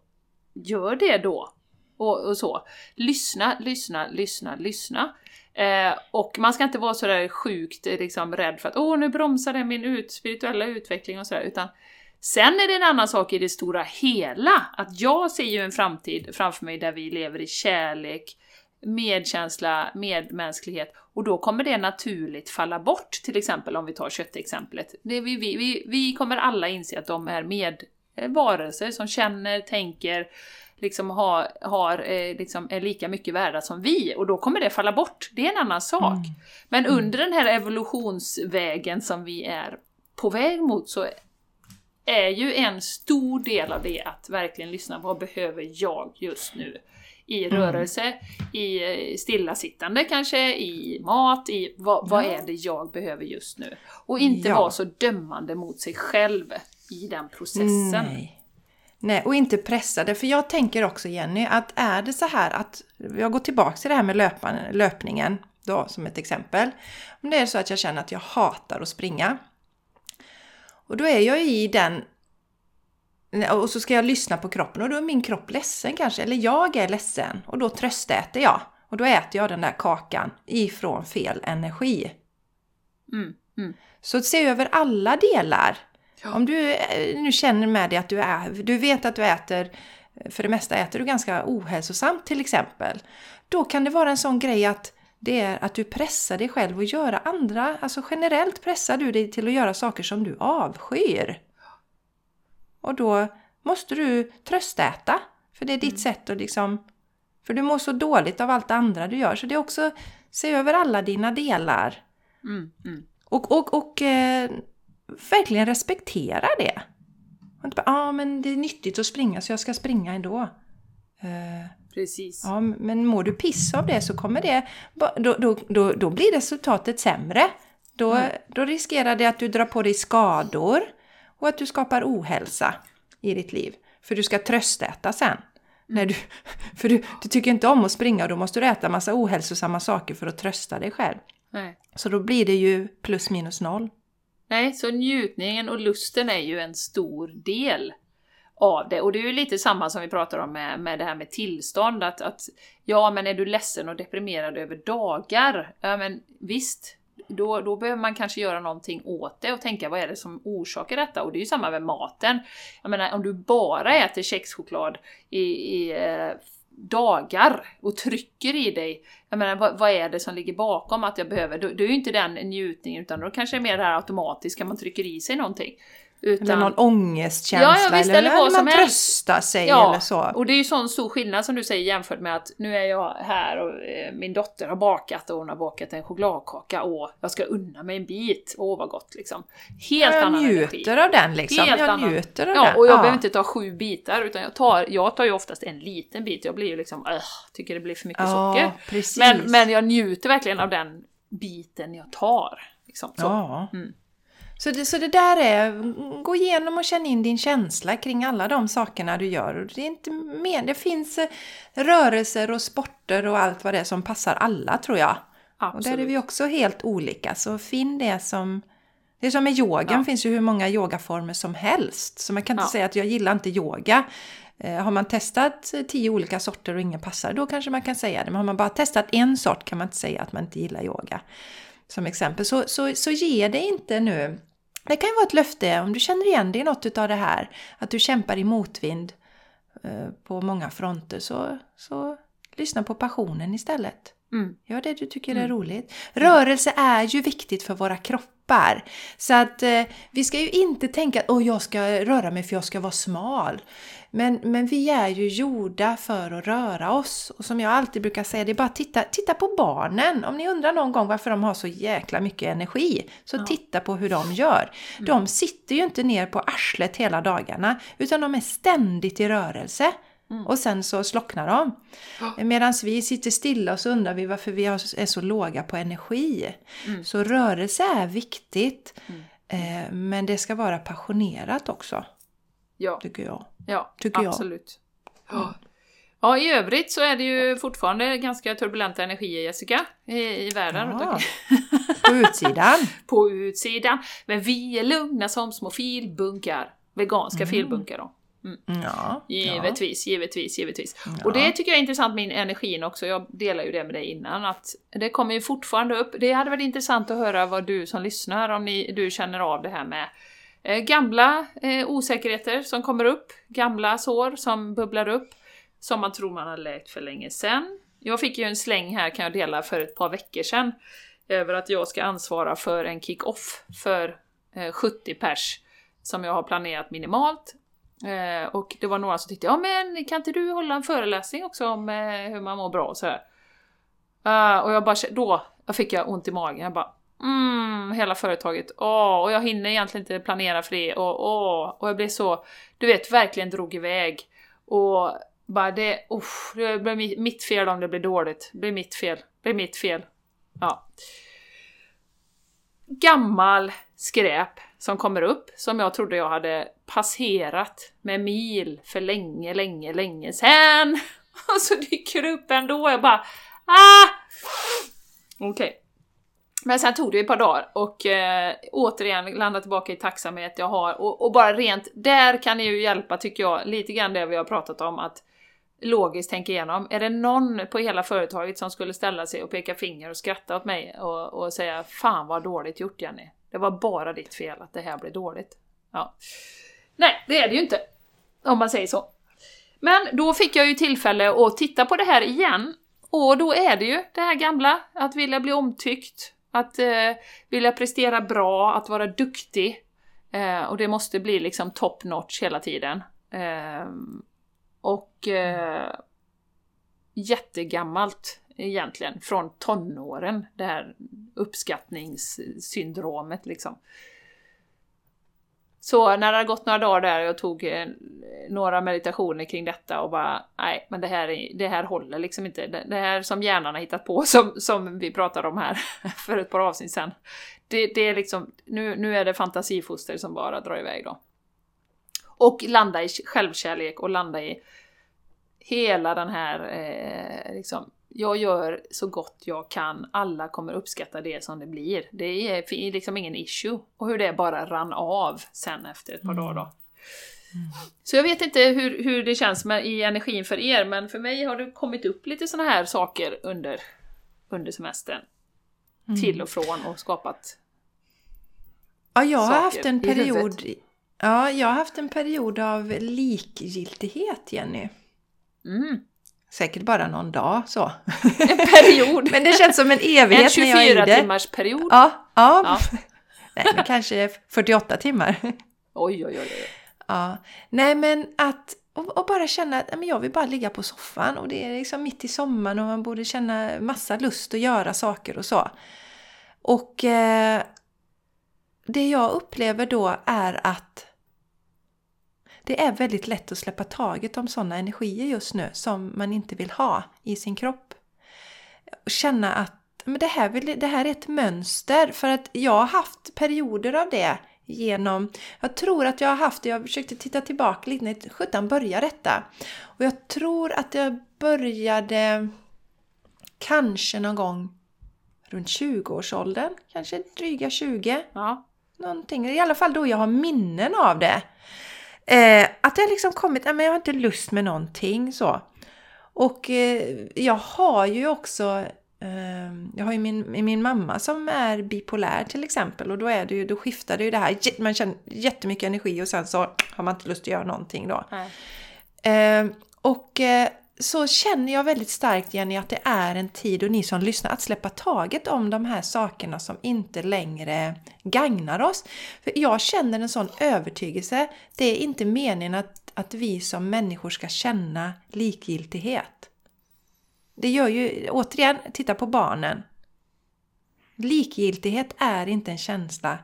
[SPEAKER 1] gör det då. Och, och så. Lyssna, lyssna, lyssna, lyssna. Eh, och man ska inte vara sådär sjukt eh, liksom, rädd för att åh, nu bromsar det min ut, spirituella utveckling och sådär, utan Sen är det en annan sak i det stora hela, att jag ser ju en framtid framför mig där vi lever i kärlek, medkänsla, medmänsklighet och då kommer det naturligt falla bort, till exempel om vi tar köttexemplet. Det vi, vi, vi, vi kommer alla inse att de är medvarelser som känner, tänker, liksom har, har eh, liksom är lika mycket värda som vi och då kommer det falla bort. Det är en annan sak. Men under den här evolutionsvägen som vi är på väg mot så är ju en stor del av det att verkligen lyssna, vad behöver jag just nu? I rörelse, i eh, stillasittande kanske, i mat, i vad, vad är det jag behöver just nu? Och inte
[SPEAKER 2] Ja.
[SPEAKER 1] vara så dömande mot sig själv i den processen.
[SPEAKER 2] Nej. Nej, och inte pressade. För jag tänker också Jenny, att är det så här att, jag går tillbaka till det här med löpan, löpningen då som ett exempel. Om det är så att jag känner att jag hatar att springa. Och då är jag i den och så ska jag lyssna på kroppen och då är min kropp ledsen kanske, eller jag är ledsen och då tröstäter jag. Och då äter jag den där kakan ifrån fel energi.
[SPEAKER 1] Mm. Mm.
[SPEAKER 2] Så se över alla delar.
[SPEAKER 1] Ja.
[SPEAKER 2] Om du eh, nu känner med dig att du, är, du vet att du äter, för det mesta äter du ganska ohälsosamt till exempel. Då kan det vara en sån grej att det är att du pressar dig själv att göra andra, alltså generellt pressar du dig till att göra saker som du avskyr. Och då måste du tröstäta, för det är ditt
[SPEAKER 1] Mm.
[SPEAKER 2] sätt att liksom... För du mår så dåligt av allt det andra du gör, så det är också se över alla dina delar.
[SPEAKER 1] Mm, mm.
[SPEAKER 2] Och, och, och eh, verkligen respektera det. Och inte bara, ja ah, men det är nyttigt att springa så jag ska springa ändå. Eh,
[SPEAKER 1] Precis.
[SPEAKER 2] ja, men mår du piss av det så kommer det, då, då, då, då blir resultatet sämre. Då,
[SPEAKER 1] Mm.
[SPEAKER 2] då riskerar det att du drar på dig skador och att du skapar ohälsa i ditt liv. För du ska tröstäta sen. När du, [laughs] för du, du tycker inte om att springa och då måste du äta massa ohälsosamma saker för att trösta dig själv.
[SPEAKER 1] Nej.
[SPEAKER 2] Så då blir det ju plus minus noll.
[SPEAKER 1] Nej, så njutningen och lusten är ju en stor del av det. Och det är ju lite samma som vi pratar om med, med det här med tillstånd. Att, att ja, men är du ledsen och deprimerad över dagar? Ja, men visst. Då, då behöver man kanske göra någonting åt det och tänka vad är det som orsakar detta? Och det är ju samma med maten. Jag menar, om du bara äter kexchoklad i, i eh, dagar och trycker i dig. Jag menar, vad, vad är det som ligger bakom att jag behöver? Då, då är ju inte den njutningen utan då kanske det är mer det här automatiska, man trycker i sig någonting. Utan,
[SPEAKER 2] Eller någon ångestkänsla
[SPEAKER 1] Ja, ja, visst,
[SPEAKER 2] eller,
[SPEAKER 1] eller vad
[SPEAKER 2] man tröstar sig
[SPEAKER 1] Ja,
[SPEAKER 2] eller så.
[SPEAKER 1] och det är ju sån stor skillnad som du säger jämfört med att nu är jag här och eh, min dotter har bakat och hon har bakat en chokladkaka och jag ska unna mig en bit. Åh vad gott liksom. Helt
[SPEAKER 2] jag
[SPEAKER 1] annan
[SPEAKER 2] njuter
[SPEAKER 1] energi.
[SPEAKER 2] av den liksom.
[SPEAKER 1] Helt
[SPEAKER 2] jag
[SPEAKER 1] annan.
[SPEAKER 2] njuter av
[SPEAKER 1] Ja,
[SPEAKER 2] den.
[SPEAKER 1] och jag behöver inte ta sju bitar utan jag tar, jag tar ju oftast en liten bit. Jag blir ju liksom, äh, tycker det blir för mycket socker.
[SPEAKER 2] Ja, precis.
[SPEAKER 1] Men, men jag njuter verkligen av den biten jag tar. Liksom, så.
[SPEAKER 2] Ja.
[SPEAKER 1] Mm.
[SPEAKER 2] Så, det, så det där är, gå igenom och känn in din känsla kring alla de sakerna du gör. Det, är inte men, det finns eh, rörelser och sporter och allt vad det är som passar alla tror jag. Och där är
[SPEAKER 1] Absolut.
[SPEAKER 2] vi också helt olika. Så finn det som... Det är som med yogan,
[SPEAKER 1] Ja.
[SPEAKER 2] finns ju hur många yogaformer som helst. Så man kan inte
[SPEAKER 1] Ja.
[SPEAKER 2] säga att jag gillar inte yoga. Eh, har man testat tio olika sorter och ingen passar, då kanske man kan säga det. Men har man bara testat en sort kan man inte säga att man inte gillar yoga. Som exempel. Så, så, så ge det inte nu. Det kan ju vara ett löfte om du känner igen dig i något av det här. Att du kämpar i motvind eh, på många fronter. Så, så lyssna på passionen istället.
[SPEAKER 1] Mm.
[SPEAKER 2] Gör det du tycker är roligt. Rörelse är ju viktigt för våra kroppar. Så att eh, vi ska ju inte tänka att oh, jag ska röra mig för jag ska vara smal. Men, men vi är ju gjorda för att röra oss. Och som jag alltid brukar säga, det är bara att titta, titta på barnen. Om ni undrar någon gång varför de har så jäkla mycket energi, så titta på hur de gör. De sitter ju inte ner på arslet hela dagarna, utan de är ständigt i rörelse. Och sen så slocknar de. Medan vi sitter stilla och så undrar vi varför vi är så låga på energi. Så rörelse är viktigt. Eh, men det ska vara passionerat också,
[SPEAKER 1] Ja,
[SPEAKER 2] tycker jag.
[SPEAKER 1] ja
[SPEAKER 2] tycker jag.
[SPEAKER 1] absolut. Ja. ja, i övrigt så är det ju fortfarande ganska turbulenta energier, Jessica, i, i världen.
[SPEAKER 2] Ja. På utsidan. [laughs]
[SPEAKER 1] På utsidan. Men vi är lugna som små filbunkar. Veganska filbunkar då.
[SPEAKER 2] Ja.
[SPEAKER 1] Givetvis, givetvis, givetvis. Och det tycker jag är intressant med energin också, jag delar ju det med dig innan, att det kommer ju fortfarande upp. Det hade varit intressant att höra vad du som lyssnar, om ni, du känner av det här med Eh, gamla eh, osäkerheter som kommer upp, gamla sår som bubblar upp, som man tror man har läkt för länge sedan. Jag fick ju en släng här, kan jag dela, för ett par veckor sedan, över att jag ska ansvara för en kick-off för eh, 70 pers som jag har planerat minimalt. Eh, och det var några som tyckte, ja men kan inte du hålla en föreläsning också om eh, hur man mår bra och sådär. Eh, och jag bara, då jag fick jag ont i magen, jag bara Mm, hela företaget. Åh, och jag hinner egentligen inte planera för det. Och, åh, och jag blev så, du vet, verkligen drog iväg. Och bara det, usch, det blir mitt fel om det blir dåligt. Det blir mitt fel. Det blir mitt fel. Ja. Gammal skräp som kommer upp, som jag trodde jag hade passerat med mil för länge, länge, länge sen. [laughs] Och så dyker det upp ändå, jag bara ah! Okej. Men sen tog det ett par dagar och eh, återigen landa tillbaka i tacksamhet jag har och, och bara rent, där kan det ju hjälpa tycker jag, lite grann det vi har pratat om att logiskt tänka igenom. Är det någon på hela företaget som skulle ställa sig och peka finger och skratta åt mig och, och säga Fan vad dåligt gjort Jenny. Det var bara ditt fel att det här blev dåligt. Ja. Nej, det är det ju inte. Om man säger så. Men då fick jag ju tillfälle att titta på det här igen. Och då är det ju det här gamla, att vilja bli omtyckt, att eh, vilja prestera bra, att vara duktig. Eh, och det måste bli liksom top notch hela tiden. Eh, och eh, jättegammalt egentligen, från tonåren, det här uppskattningssyndromet liksom. Så när det hade gått några dagar där och jag tog eh, några meditationer kring detta och bara nej, men det här, det här håller liksom inte. Det, det här som hjärnan har hittat på, [laughs] som, som vi pratade om här [laughs] för ett par avsnitt sen. Det, det är liksom, nu, nu är det fantasifoster som bara drar iväg då. Och landa i självkärlek och landa i hela den här eh, liksom, jag gör så gott jag kan, alla kommer uppskatta det som det blir. Det är liksom ingen issue. Och hur det bara rann av sen efter ett par mm. dagar då. Mm. Så jag vet inte hur, hur det känns med, i energin för er, men för mig har det kommit upp lite såna här saker under, under semestern. Mm. Till och från och skapat
[SPEAKER 2] Ja, jag har haft en period Ja, jag har haft en period av likgiltighet, Jenny. Mm. Säkert bara någon dag så. [laughs]
[SPEAKER 1] En period!
[SPEAKER 2] men det känns som en evighet
[SPEAKER 1] en
[SPEAKER 2] när jag
[SPEAKER 1] 24 timmars period?
[SPEAKER 2] Ja, ja. ja. [laughs] Nej, men kanske 48 timmar.
[SPEAKER 1] Oj, oj, oj. oj.
[SPEAKER 2] Ja. Nej, men att och, och, bara känna att men jag vill bara ligga på soffan och det är liksom mitt i sommaren och man borde känna massa lust att göra saker och så. Och eh, det jag upplever då är att det är väldigt lätt att släppa taget om sådana energier just nu som man inte vill ha i sin kropp. Och känna att men det, här, det här är ett mönster för att jag har haft perioder av det genom, jag tror att jag har haft det, jag försökte titta tillbaka lite när sjutton började detta. Och jag tror att jag började kanske någon gång runt 20-årsåldern, kanske dryga 20. Ja. Någonting, i alla fall då jag har minnen av det. Eh, att det har liksom kommit, men jag har inte lust med någonting så. Och eh, jag har ju också eh, jag har ju min, min mamma som är bipolär till exempel och då, är det ju, då skiftar det ju det här, man känner jättemycket energi och sen så har man inte lust att göra någonting då. Eh, och eh, så känner jag väldigt starkt Jenny att det är en tid och ni som lyssnar att släppa taget om de här sakerna som inte längre gagnar oss. För jag känner en sån övertygelse. Det är inte meningen att, att vi som människor ska känna likgiltighet. Det gör ju, återigen, titta på barnen. Likgiltighet är inte en känsla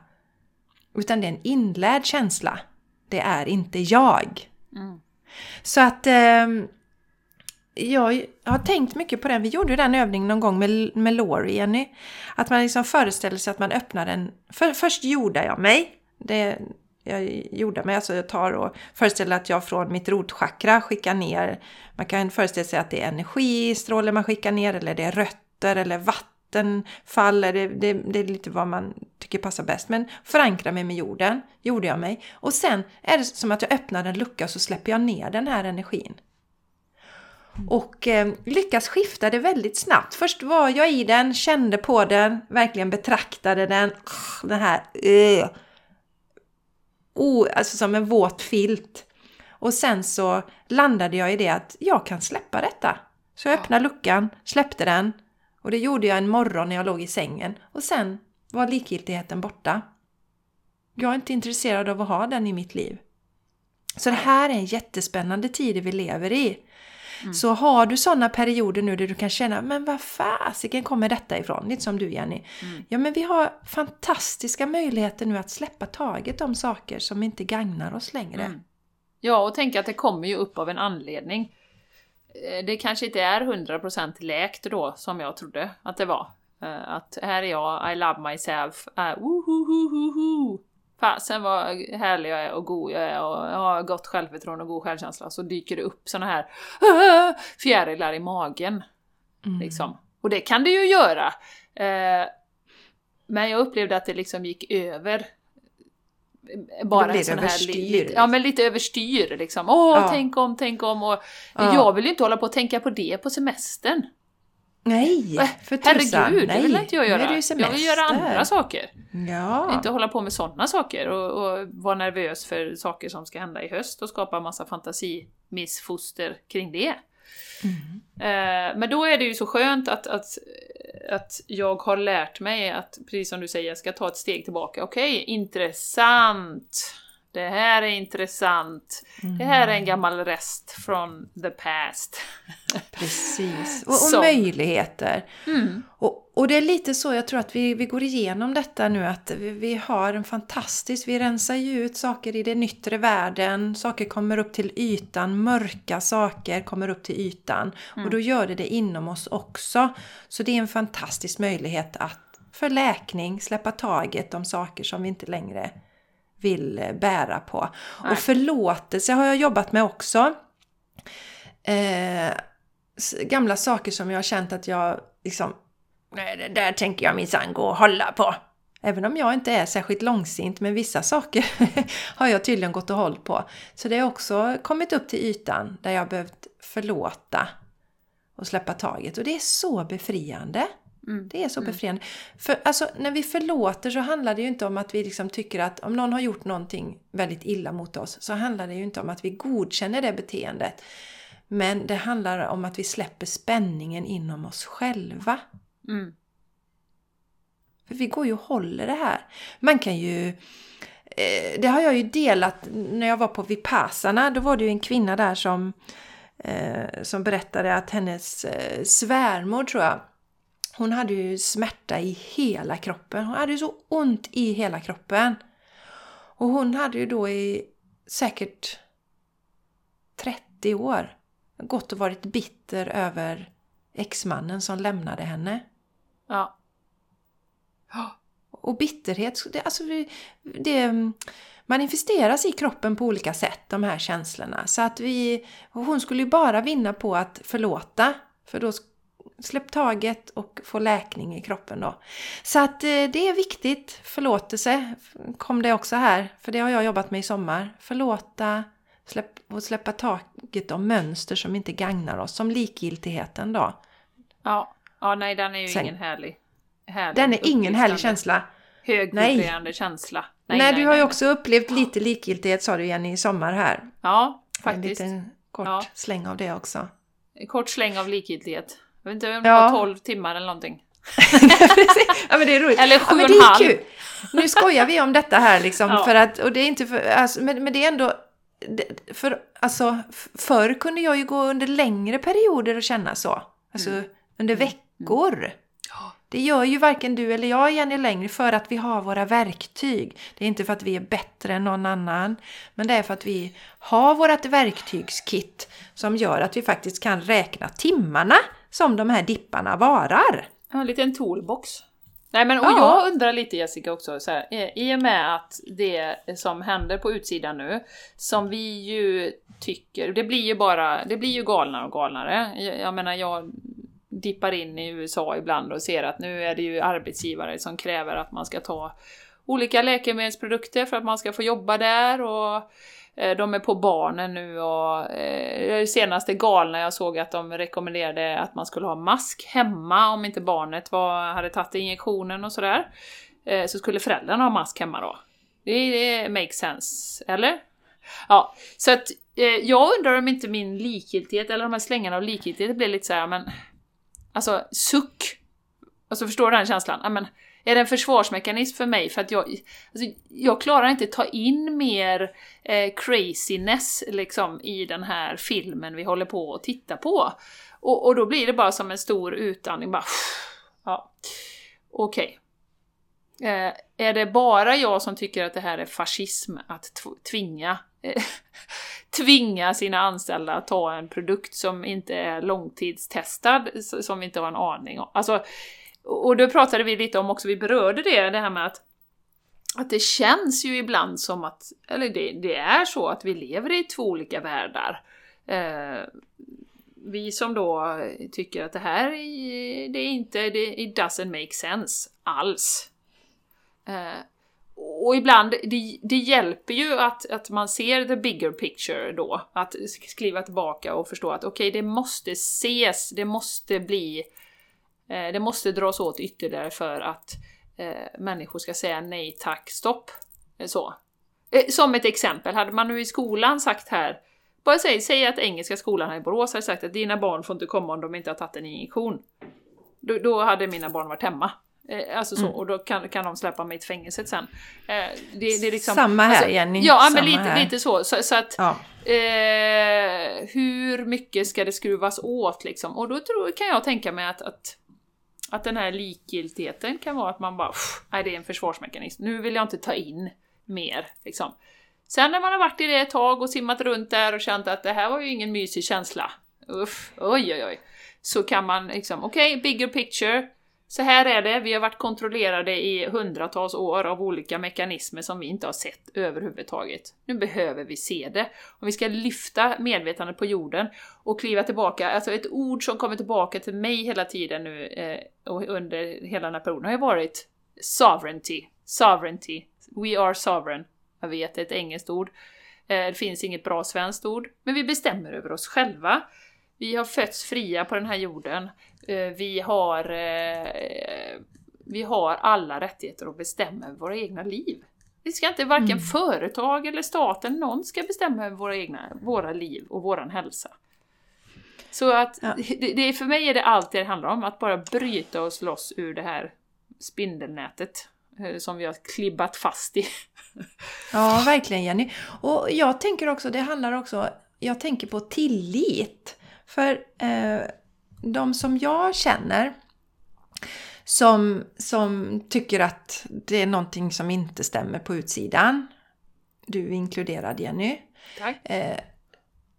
[SPEAKER 2] utan det är en inlärd känsla. Det är inte jag. Mm. Så att eh, jag har tänkt mycket på den. Vi gjorde ju den övningen någon gång med, med Laurie, Jenny. Att man liksom föreställer sig att man öppnar en... För, först gjorde jag mig. Det, jag gjorde mig, alltså jag tar och föreställer att jag från mitt rotchakra skickar ner... Man kan föreställa sig att det är energistrålar man skickar ner eller det är rötter eller vattenfall. Det, det, det är lite vad man tycker passar bäst. Men förankra mig med jorden, gjorde jag mig. Och sen är det som att jag öppnar en lucka och så släpper jag ner den här energin. Och eh, lyckas skifta det väldigt snabbt. Först var jag i den, kände på den, verkligen betraktade den. Den här... Uh, oh, alltså som en våt filt. Och sen så landade jag i det att jag kan släppa detta. Så jag öppnade luckan, släppte den. Och det gjorde jag en morgon när jag låg i sängen. Och sen var likgiltigheten borta. Jag är inte intresserad av att ha den i mitt liv. Så det här är en jättespännande tid vi lever i. Mm. Så har du sådana perioder nu där du kan känna, men vad fasiken kommer detta ifrån? Lite som du Jenny. Mm. Ja men vi har fantastiska möjligheter nu att släppa taget om saker som inte gagnar oss längre. Mm.
[SPEAKER 1] Ja, och tänka att det kommer ju upp av en anledning. Eh, det kanske inte är 100% läkt då, som jag trodde att det var. Eh, att här är jag, I love myself, uh, fasen vad härlig jag är och god jag är och jag har gott självförtroende och god självkänsla så dyker det upp såna här fjärilar i magen. Mm. Liksom. Och det kan det ju göra. Eh, men jag upplevde att det liksom gick över bara en sån här lite, ja, men lite överstyr liksom. Åh, ja. tänk om, tänk om. Och ja. Jag vill ju inte hålla på att tänka på det på semestern.
[SPEAKER 2] Nej,
[SPEAKER 1] Äh,
[SPEAKER 2] för tusan.
[SPEAKER 1] Herregud, det
[SPEAKER 2] nej.
[SPEAKER 1] vill inte jag
[SPEAKER 2] Nu
[SPEAKER 1] göra.
[SPEAKER 2] är det
[SPEAKER 1] jag vill göra andra saker.
[SPEAKER 2] Ja.
[SPEAKER 1] Inte hålla på med sådana saker och, och vara nervös för saker som ska hända i höst och skapa massa fantasimissfoster kring det. Eh, men då är det ju så skönt att, att, att jag har lärt mig att, precis som du säger, jag ska ta ett steg tillbaka. Okej, intressant! Det här är intressant. Det här är en gammal rest från the past. [laughs]
[SPEAKER 2] Precis. Och, och möjligheter.
[SPEAKER 1] Mm.
[SPEAKER 2] Och, och det är lite så jag tror att vi, vi går igenom detta nu att vi, vi har en fantastisk, vi rensar ju ut saker i den yttre världen, saker kommer upp till ytan, mörka saker kommer upp till ytan och då gör det det inom oss också. Så det är en fantastisk möjlighet att för läkning släppa taget om saker som vi inte längre vill eh, bära på.
[SPEAKER 1] Nej.
[SPEAKER 2] Och förlåtelse har jag jobbat med också. Eh, gamla saker som jag har känt att jag liksom Nej, det där tänker jag minsann gå och hålla på. Även om jag inte är särskilt långsint med vissa saker [laughs] har jag tydligen gått och hållit på. Så det har också kommit upp till ytan där jag behövt förlåta och släppa taget. Och det är så befriande.
[SPEAKER 1] Mm.
[SPEAKER 2] Det är så befriande. För alltså, när vi förlåter så handlar det ju inte om att vi liksom tycker att om någon har gjort någonting väldigt illa mot oss så handlar det ju inte om att vi godkänner det beteendet. Men det handlar om att vi släpper spänningen inom oss själva.
[SPEAKER 1] Mm.
[SPEAKER 2] För vi går ju och håller det här. Man kan ju... Eh, det har jag ju delat när jag var på Vipassana. Då var det ju en kvinna där som, eh, som berättade att hennes eh, svärmor, tror jag, hon hade ju smärta i hela kroppen. Hon hade ju så ont i hela kroppen. Och hon hade ju då i säkert 30 år gått och varit bitter över exmannen som lämnade henne.
[SPEAKER 1] Ja.
[SPEAKER 2] Och bitterhet, det, alltså vi- det manifesteras i kroppen på olika sätt, de här känslorna. Så att vi, hon skulle ju bara vinna på att förlåta, för då släpp taget och få läkning i kroppen då. Så att eh, det är viktigt, förlåtelse kom det också här, för det har jag jobbat med i sommar. Förlåta släpp, och släppa taget om mönster som inte gagnar oss, som likgiltigheten då.
[SPEAKER 1] Ja. ja, nej den är ju
[SPEAKER 2] Sen-
[SPEAKER 1] ingen härlig. härlig
[SPEAKER 2] Den är ingen härlig känsla.
[SPEAKER 1] Högvibrerande känsla.
[SPEAKER 2] Nej, du har ju också upplevt lite likgiltighet sa du Jenny i sommar här.
[SPEAKER 1] Ja,
[SPEAKER 2] En
[SPEAKER 1] faktiskt.
[SPEAKER 2] liten kort
[SPEAKER 1] Ja.
[SPEAKER 2] släng av det också.
[SPEAKER 1] En kort släng av likgiltighet. Jag vet inte om det
[SPEAKER 2] Ja.
[SPEAKER 1] var 12 timmar eller någonting. [laughs]
[SPEAKER 2] ja men det är roligt.
[SPEAKER 1] Eller
[SPEAKER 2] ja,
[SPEAKER 1] sju
[SPEAKER 2] men
[SPEAKER 1] och en halv.
[SPEAKER 2] kul. Nu skojar vi om detta här liksom
[SPEAKER 1] Ja.
[SPEAKER 2] för att, och det är inte för, alltså, men, men det är ändå för, alltså, förr kunde jag ju gå under längre perioder och känna så. Alltså
[SPEAKER 1] Mm.
[SPEAKER 2] under veckor. Det gör ju varken du eller jag Jenny längre för att vi har våra verktyg. Det är inte för att vi är bättre än någon annan. Men det är för att vi har vårt verktygskit som gör att vi faktiskt kan räkna timmarna som de här dipparna varar.
[SPEAKER 1] Ja, en liten toolbox. Nej men och
[SPEAKER 2] Ja.
[SPEAKER 1] jag undrar lite Jessica också, så här, i och med att det som händer på utsidan nu, som vi ju tycker, det blir ju bara, det blir ju galnare och galnare. Jag, jag menar jag dippar in i USA ibland och ser att nu är det ju arbetsgivare som kräver att man ska ta olika läkemedelsprodukter för att man ska få jobba där och Eh, de är på barnen nu och eh, det senaste galna jag såg att de rekommenderade att man skulle ha mask hemma om inte barnet var, hade tagit injektionen och sådär. Eh, så skulle föräldrarna ha mask hemma då. Det, det makes sense, eller? Ja, så att eh, jag undrar om inte min likgiltighet, eller de här slängarna av likgiltighet blir lite så här, men... Alltså, suck! Alltså förstår du den känslan? Ja, men, är det en försvarsmekanism för mig? För att jag, alltså, jag klarar inte ta in mer eh, craziness liksom, i den här filmen vi håller på att titta på. Och, och då blir det bara som en stor utandning, bara... Ja, okej. Eh, är det bara jag som tycker att det här är fascism, att tvinga, eh, [laughs] tvinga sina anställda att ta en produkt som inte är långtidstestad, som vi inte har en aning om? Alltså, och då pratade vi lite om också, vi berörde det, det här med att att det känns ju ibland som att, eller det, det är så att vi lever i två olika världar. Eh, vi som då tycker att det här det är inte, det it doesn't make sense alls. Eh, och ibland, det, det hjälper ju att, att man ser the bigger picture då, att skriva tillbaka och förstå att okej, det måste ses, det måste bli det måste dras åt ytterligare för att eh, människor ska säga nej tack, stopp. Eh, så. Eh, som ett exempel, hade man nu i skolan sagt här, bara säg, säg att Engelska skolan här i Borås hade sagt att dina barn får inte komma om de inte har tagit en injektion. Då, då hade mina barn varit hemma. Eh, alltså så,
[SPEAKER 2] Mm.
[SPEAKER 1] och då kan, kan de släppa mig till fängelset sen. Eh, det, det är liksom,
[SPEAKER 2] Samma här
[SPEAKER 1] alltså,
[SPEAKER 2] Jenny.
[SPEAKER 1] Ja,
[SPEAKER 2] Samma
[SPEAKER 1] men lite,
[SPEAKER 2] här.
[SPEAKER 1] lite så. så. Så att
[SPEAKER 2] Ja.
[SPEAKER 1] eh, hur mycket ska det skruvas åt liksom? Och då tror, kan jag tänka mig att, att, att den här likgiltigheten kan vara att man bara nej det är en försvarsmekanism, nu vill jag inte ta in mer. Liksom. Sen när man har varit i det ett tag och simmat runt där och känt att det här var ju ingen mysig känsla, uff, oj oj oj, så kan man liksom, okej, bigger picture, så här är det, vi har varit kontrollerade i hundratals år av olika mekanismer som vi inte har sett överhuvudtaget. Nu behöver vi se det. Om vi ska lyfta medvetandet på jorden och kliva tillbaka, alltså ett ord som kommer tillbaka till mig hela tiden nu eh, och under hela den här perioden har ju varit sovereignty. Sovereignty. We are sovereign. Jag vet, det är ett engelskt ord. Eh, det finns inget bra svenskt ord. Men vi bestämmer över oss själva. Vi har fötts fria på den här jorden. Eh, Vi har, eh, vi har alla rättigheter att bestämma över våra egna liv. Vi ska inte, varken företag eller staten, någon ska bestämma över våra egna, våra liv och våran hälsa. Så att,
[SPEAKER 2] Ja. [laughs]
[SPEAKER 1] det, det, för mig är det allt det handlar om, att bara bryta oss loss ur det här spindelnätet eh, som vi har klibbat fast i. [laughs]
[SPEAKER 2] Ja, verkligen Jenny. Och jag tänker också, det handlar också, jag tänker på tillit. För eh, de som jag känner som, som tycker att det är någonting som inte stämmer på utsidan. Du inkluderad Jenny.
[SPEAKER 1] Tack.
[SPEAKER 2] Eh,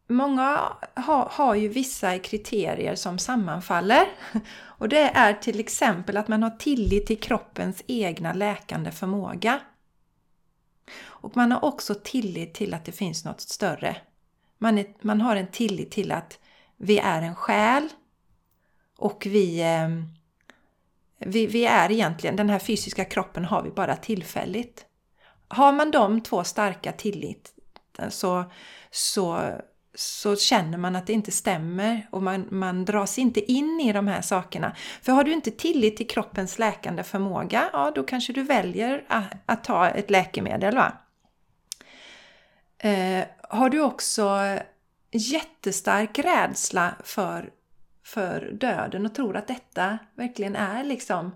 [SPEAKER 2] många har, har ju vissa kriterier som sammanfaller. [laughs] Och det är till exempel att man har tillit till kroppens egna läkande förmåga. Och man har också tillit till att det finns något större. Man, är, man har en tillit till att vi är en själ och vi, eh, vi, vi är egentligen, den här fysiska kroppen har vi bara tillfälligt. Har man de två starka tillit så, så, så känner man att det inte stämmer och man, man dras inte in i de här sakerna. För har du inte tillit till kroppens läkande förmåga, ja då kanske du väljer att, att ta ett läkemedel. Va? Eh, har du också jättestark rädsla för, för döden och tror att detta verkligen är liksom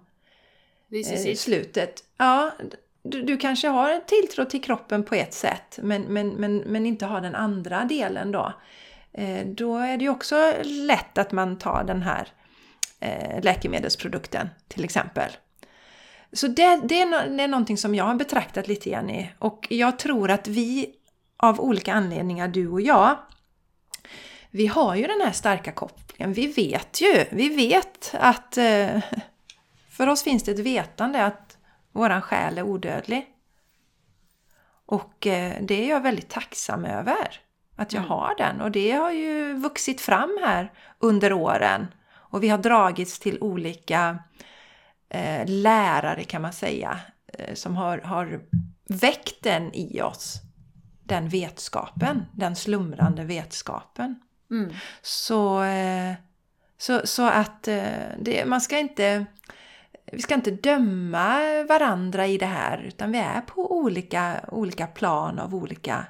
[SPEAKER 2] eh, slutet. Ja, du, du kanske har en tilltro till kroppen på ett sätt men, men, men, men inte har den andra delen då. Eh, då är det ju också lätt att man tar den här eh, läkemedelsprodukten till exempel. Så det, det, är, det är någonting som jag har betraktat lite grann i och jag tror att vi av olika anledningar, du och jag, vi har ju den här starka kopplingen. Vi vet ju, vi vet att eh, för oss finns det ett vetande att våran själ är odödlig. Och eh, det är jag väldigt tacksam över. Att jag
[SPEAKER 1] Mm.
[SPEAKER 2] har den. Och det har ju vuxit fram här under åren. Och vi har dragits till olika eh, lärare kan man säga. Eh, som har, har väckt den i oss. Den vetskapen. Den slumrande vetskapen.
[SPEAKER 1] Mm.
[SPEAKER 2] Så, eh, så, så att eh, det, man ska inte... Vi ska inte döma varandra i det här utan vi är på olika, olika plan av olika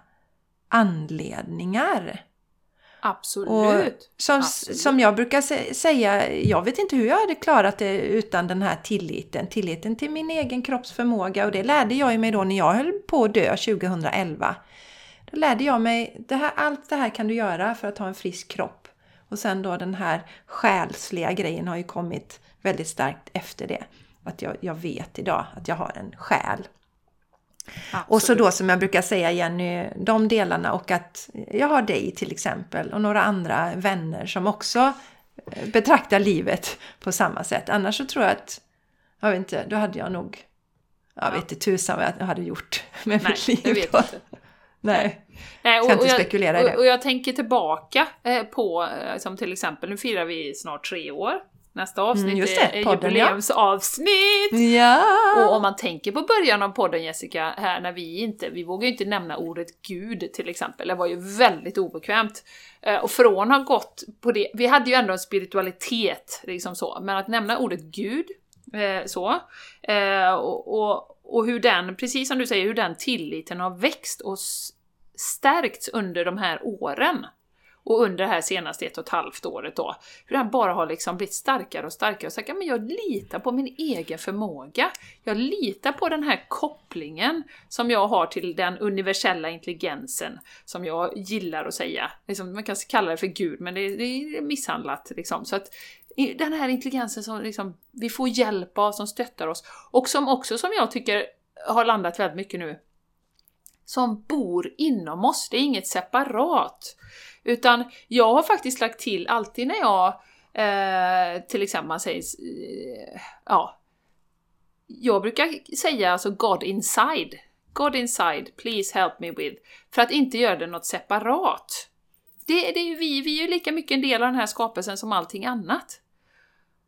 [SPEAKER 2] anledningar.
[SPEAKER 1] Absolut.
[SPEAKER 2] Och som,
[SPEAKER 1] Absolut.
[SPEAKER 2] som jag brukar sä- säga, jag vet inte hur jag hade klarat det utan den här tilliten. Tilliten till min egen kropps förmåga och det lärde jag mig då när jag höll på att dö 2011. Då lärde jag mig, det här, allt det här kan du göra för att ha en frisk kropp. Och sen då den här själsliga grejen har ju kommit väldigt starkt efter det. Att jag, jag vet idag att jag har en själ. Och så då som jag brukar säga Jenny, de delarna och att jag har dig till exempel och några andra vänner som också eh, betraktar livet på samma sätt. Annars så tror jag att, jag vet inte, då hade jag nog, jag
[SPEAKER 1] Ja.
[SPEAKER 2] vet inte tusan vad jag hade gjort [laughs] med
[SPEAKER 1] Nej,
[SPEAKER 2] mitt liv. Nej.
[SPEAKER 1] Nej,
[SPEAKER 2] Ska inte
[SPEAKER 1] jag. Och, och jag tänker tillbaka eh, på, eh, som till exempel, nu firar vi snart tre år Nästa avsnitt
[SPEAKER 2] Mm, just
[SPEAKER 1] är
[SPEAKER 2] det,
[SPEAKER 1] är
[SPEAKER 2] podden,
[SPEAKER 1] jubileumsavsnitt!
[SPEAKER 2] Ja!
[SPEAKER 1] Och om man tänker på början av podden Jessica, här när vi inte, vi vågar ju inte nämna ordet Gud till exempel, det var ju väldigt obekvämt. Eh, Och från att ha gått på det, vi hade ju ändå en spiritualitet, liksom så, men att nämna ordet Gud, så, och, och, och hur den, precis som du säger, hur den tilliten har växt och stärkts under de här åren. Och under det här senaste ett och ett halvt året då, hur den bara har liksom blivit starkare och starkare och sagt men jag litar på min egen förmåga. Jag litar på den här kopplingen som jag har till den universella intelligensen, som jag gillar att säga. Liksom, man kan kalla det för Gud, men det, det är misshandlat liksom. Så att den här intelligensen som liksom, vi får hjälp av, som stöttar oss, och som också, som jag tycker, har landat väldigt mycket nu, som bor inom oss. Det är inget separat. Utan jag har faktiskt lagt till alltid när jag eh, till exempel man säger eh, ja, jag brukar säga alltså God inside. God inside, please help me with. För att inte göra det något separat. Det, det är ju vi, vi är ju lika mycket en del av den här skapelsen som allting annat.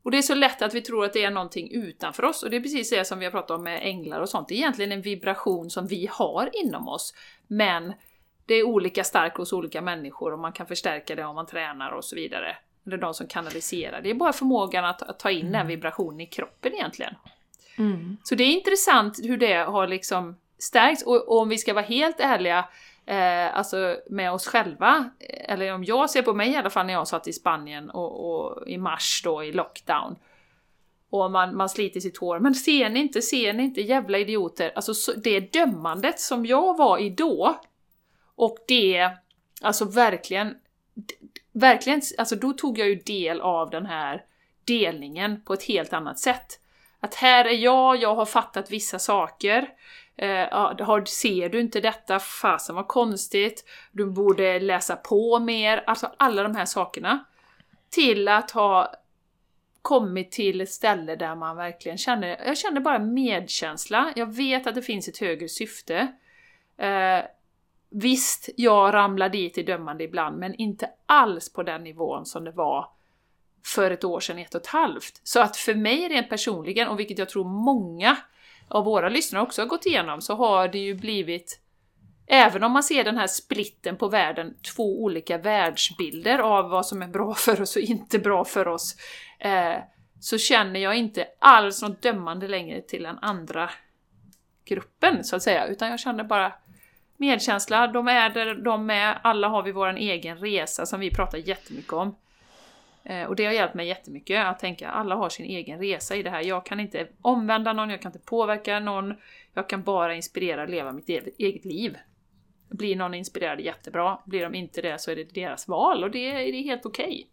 [SPEAKER 1] Och det är så lätt att vi tror att det är någonting utanför oss, och det är precis det som vi har pratat om med änglar och sånt. Det är egentligen en vibration som vi har inom oss, men det är olika stark hos olika människor och man kan förstärka det om man tränar och så vidare. Eller de som kanaliserar. Det är bara förmågan att, att ta in den vibrationen i kroppen egentligen.
[SPEAKER 2] Mm.
[SPEAKER 1] Så det är intressant hur det har liksom stärkts. Och, och om vi ska vara helt ärliga, eh, alltså med oss själva, eh, eller om jag ser på mig i alla fall när jag satt i Spanien och, och i mars då i lockdown. Och man, man sliter sitt hår. Men ser ni inte, ser ni inte, jävla idioter. Alltså så, det dömandet som jag var i då, och det, alltså verkligen, verkligen, alltså då tog jag ju del av den här delningen på ett helt annat sätt. Att här är jag, jag har fattat vissa saker. Eh, har, ser du inte detta? Fasen vad konstigt. Du borde läsa på mer. Alltså alla de här sakerna. Till att ha kommit till ett ställe där man verkligen känner, jag känner bara medkänsla. Jag vet att det finns ett högre syfte. Eh, visst, jag ramlar dit i dömande ibland, men inte alls på den nivån som det var för ett år sedan, ett och ett halvt. Så att för mig rent personligen, och vilket jag tror många av våra lyssnare också har gått igenom, så har det ju blivit Även om man ser den här splitten på världen, två olika världsbilder av vad som är bra [laughs] för oss och inte bra för oss, eh, så känner jag inte alls något dömande längre till den andra gruppen, så att säga, utan jag känner bara medkänsla, de är där de är, alla har vi vår egen resa som vi pratar jättemycket om. Eh, Och det har hjälpt mig jättemycket att tänka alla har sin egen resa i det här. Jag kan inte omvända någon, jag kan inte påverka någon. Jag kan bara inspirera att leva mitt eget liv. Blir någon inspirerad jättebra, blir de inte det så är det deras val och det är, det helt okej.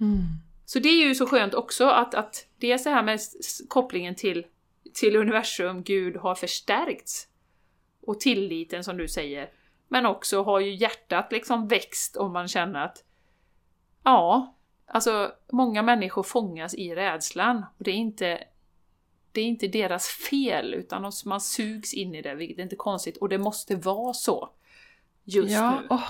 [SPEAKER 2] Mm.
[SPEAKER 1] Så det är ju så skönt också att, att det är så här med kopplingen till, till universum, Gud har förstärkts. Och tilliten som du säger. Men också har ju hjärtat liksom växt om man känner att ja, alltså många människor fångas i rädslan. Och det är inte, det är inte deras fel, utan man sugs in i det, vilket är inte konstigt. Och det måste vara så. Just
[SPEAKER 2] Ja,
[SPEAKER 1] nu.
[SPEAKER 2] och,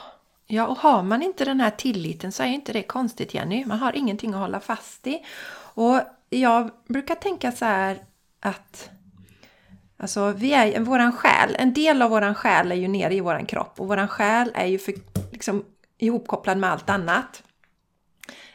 [SPEAKER 2] ja, och har man inte den här tilliten så är inte det konstigt Jenny. Man har ingenting att hålla fast i. Och jag brukar tänka så här att Alltså vi är, våran själ, en del av våran själ är ju nere i våran kropp och våran själ är ju för, liksom ihopkopplad med allt annat.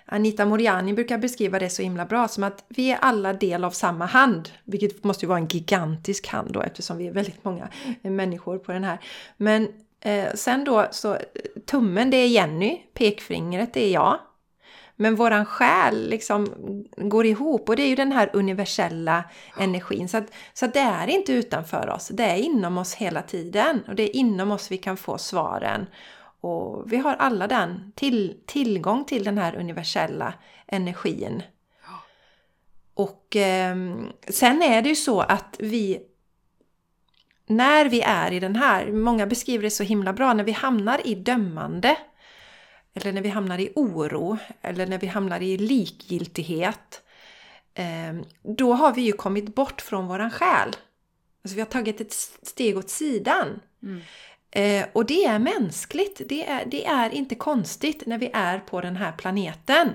[SPEAKER 2] Anita Moriani brukar beskriva det så himla bra som att vi är alla del av samma hand. Vilket måste ju vara en gigantisk hand då eftersom vi är väldigt många eh, människor på den här. Men eh, sen då så eh, tummen det är Jenny, pekfingret det är jag. Men våran själ liksom går ihop och det är ju den här universella energin. Så, att, så att det är inte utanför oss, det är inom oss hela tiden. Och det är inom oss vi kan få svaren. Och vi har alla den till, tillgång till den här universella energin. Och eh, sen är det ju så att vi när vi är i den här, många beskriver det så himla bra, när vi hamnar i dömande eller när vi hamnar i oro eller när vi hamnar i likgiltighet eh, då har vi ju kommit bort från våran själ. Alltså vi har tagit ett steg åt sidan.
[SPEAKER 1] Mm.
[SPEAKER 2] Eh, och det är mänskligt. Det är, det är inte konstigt när vi är på den här planeten.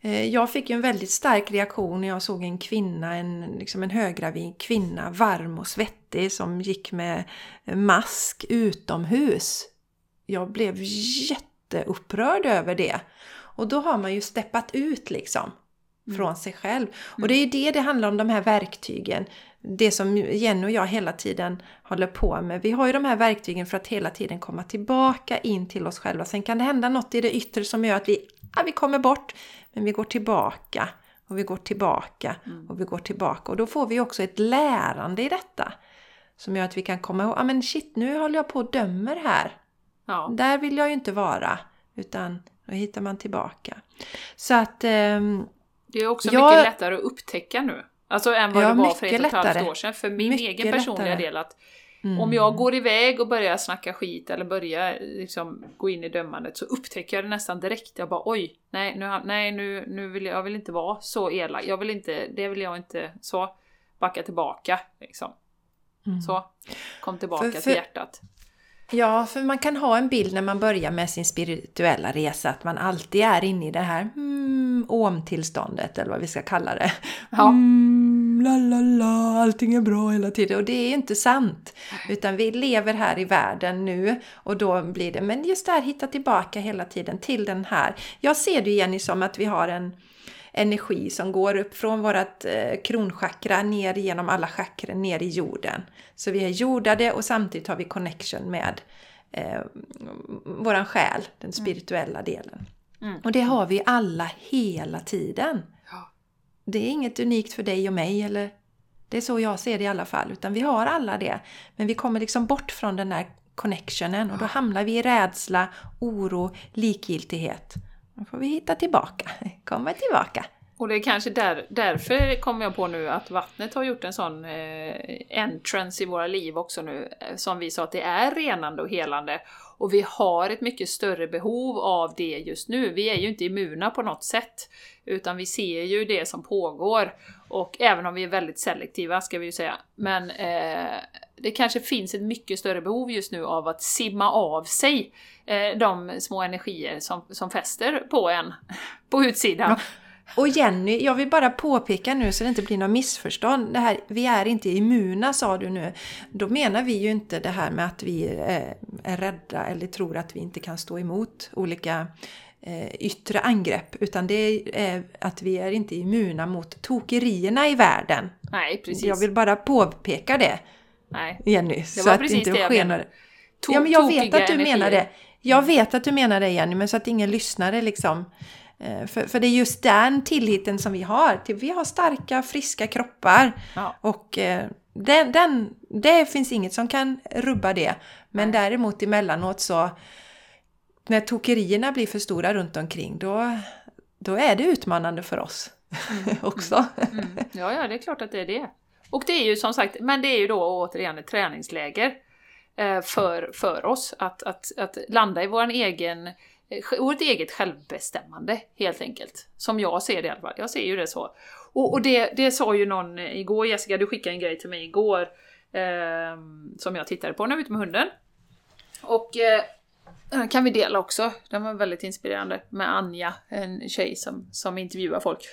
[SPEAKER 2] Eh, jag fick ju en väldigt stark reaktion när jag såg en kvinna, en, liksom en höggravid kvinna, varm och svettig som gick med mask utomhus. Jag blev jätteupprörd över det. Och då har man ju steppat ut liksom från sig själv. Och det är ju det det handlar om, de här verktygen. Det som Jenny och jag hela tiden håller på med. Vi har ju de här verktygen för att hela tiden komma tillbaka in till oss själva. Sen kan det hända något i det yttre som gör att vi, ja, vi kommer bort, men vi går tillbaka. Och vi går tillbaka och vi går tillbaka. Och då får vi också ett lärande i detta. Som gör att vi kan komma ihåg, ja men shit nu håller jag på och dömer här.
[SPEAKER 1] Ja.
[SPEAKER 2] Där vill jag ju inte vara. Utan då hittar man tillbaka. Så att... ehm,
[SPEAKER 1] Det är också
[SPEAKER 2] Jag-
[SPEAKER 1] mycket lättare att upptäcka nu. Alltså än vad
[SPEAKER 2] Ja,
[SPEAKER 1] det var för ett och ett halvt
[SPEAKER 2] lättare.
[SPEAKER 1] år sedan. För min
[SPEAKER 2] Mycket
[SPEAKER 1] egen personliga
[SPEAKER 2] lättare.
[SPEAKER 1] del att
[SPEAKER 2] mm.
[SPEAKER 1] om jag går iväg och börjar snacka skit eller börjar liksom gå in i dömandet så upptäcker jag det nästan direkt. Jag bara oj, nej, nu, nej, nu, nu vill jag, jag vill inte vara så elak. Jag vill inte, det vill jag inte, så backa tillbaka liksom.
[SPEAKER 2] Mm.
[SPEAKER 1] Så, kom tillbaka
[SPEAKER 2] För- för-
[SPEAKER 1] till hjärtat.
[SPEAKER 2] Ja, för man kan ha en bild när man börjar med sin spirituella resa att man alltid är inne i det här mm, om-tillståndet eller vad vi ska kalla det. [laughs]
[SPEAKER 1] Ja.
[SPEAKER 2] Mm, la, la, la, allting är bra hela tiden och det är inte sant. Utan vi lever här i världen nu och då blir det, men just det här hitta tillbaka hela tiden till den här. Jag ser det Jenny som att vi har en energi som går upp från vårt eh, kronchakra ner genom alla chakran ner i jorden. Så vi är jordade och samtidigt har vi connection med eh, våran själ, den spirituella delen.
[SPEAKER 1] Mm.
[SPEAKER 2] Och det har vi alla hela tiden.
[SPEAKER 1] Ja.
[SPEAKER 2] Det är inget unikt för dig och mig eller det är så jag ser det i alla fall. Utan vi har alla det. Men vi kommer liksom bort från den där connectionen och då hamnar vi i rädsla, oro, likgiltighet. Då får vi hitta tillbaka, [laughs] komma tillbaka.
[SPEAKER 1] Och det är kanske där, därför kommer jag på nu att vattnet har gjort en sån eh, entrance i våra liv också nu. Eh, som vi sa att det är renande och helande. Och vi har ett mycket större behov av det just nu. Vi är ju inte immuna på något sätt. Utan vi ser ju det som pågår. Och även om vi är väldigt selektiva ska vi ju säga. Men eh, det kanske finns ett mycket större behov just nu av att simma av sig eh, de små energier som, som fäster på en på utsidan.
[SPEAKER 2] Och Jenny, jag vill bara påpeka nu så det inte blir något missförstånd. Det här, vi är inte immuna sa du nu. Då menar vi ju inte det här med att vi är, är rädda eller tror att vi inte kan stå emot olika eh, yttre angrepp. Utan det är att vi är inte immuna mot tokerierna i världen.
[SPEAKER 1] Nej, precis.
[SPEAKER 2] Jag vill bara påpeka det,
[SPEAKER 1] Nej.
[SPEAKER 2] Jenny.
[SPEAKER 1] Det
[SPEAKER 2] så
[SPEAKER 1] var
[SPEAKER 2] att
[SPEAKER 1] precis
[SPEAKER 2] inte
[SPEAKER 1] det jag To-
[SPEAKER 2] Ja, men jag vet att du
[SPEAKER 1] energier.
[SPEAKER 2] menar det. Jag vet att du menar det Jenny, men så att ingen lyssnare liksom. Eh, För, för det är just den tilliten som vi har. Vi har starka, friska kroppar.
[SPEAKER 1] Ja.
[SPEAKER 2] Och eh, den, den, det finns inget som kan rubba det. Men däremot emellanåt så när tokerierna blir för stora runt omkring då, då är det utmanande för oss [laughs] också.
[SPEAKER 1] Mm. Ja, ja, det är klart att det är det. Och det är ju som sagt, men det är ju då återigen ett träningsläger eh, för, för oss att, att, att landa i våran egen, eh, vårt eget självbestämmande helt enkelt. Som jag ser det i alla fall. Jag ser ju det så. Och, och det, det sa ju någon igår, Jessica, du skickade en grej till mig igår eh, som jag tittade på när jag var ute med hunden. Och eh, Eh, kan vi dela också. Den var väldigt inspirerande med Anja, en tjej som, som intervjuar folk.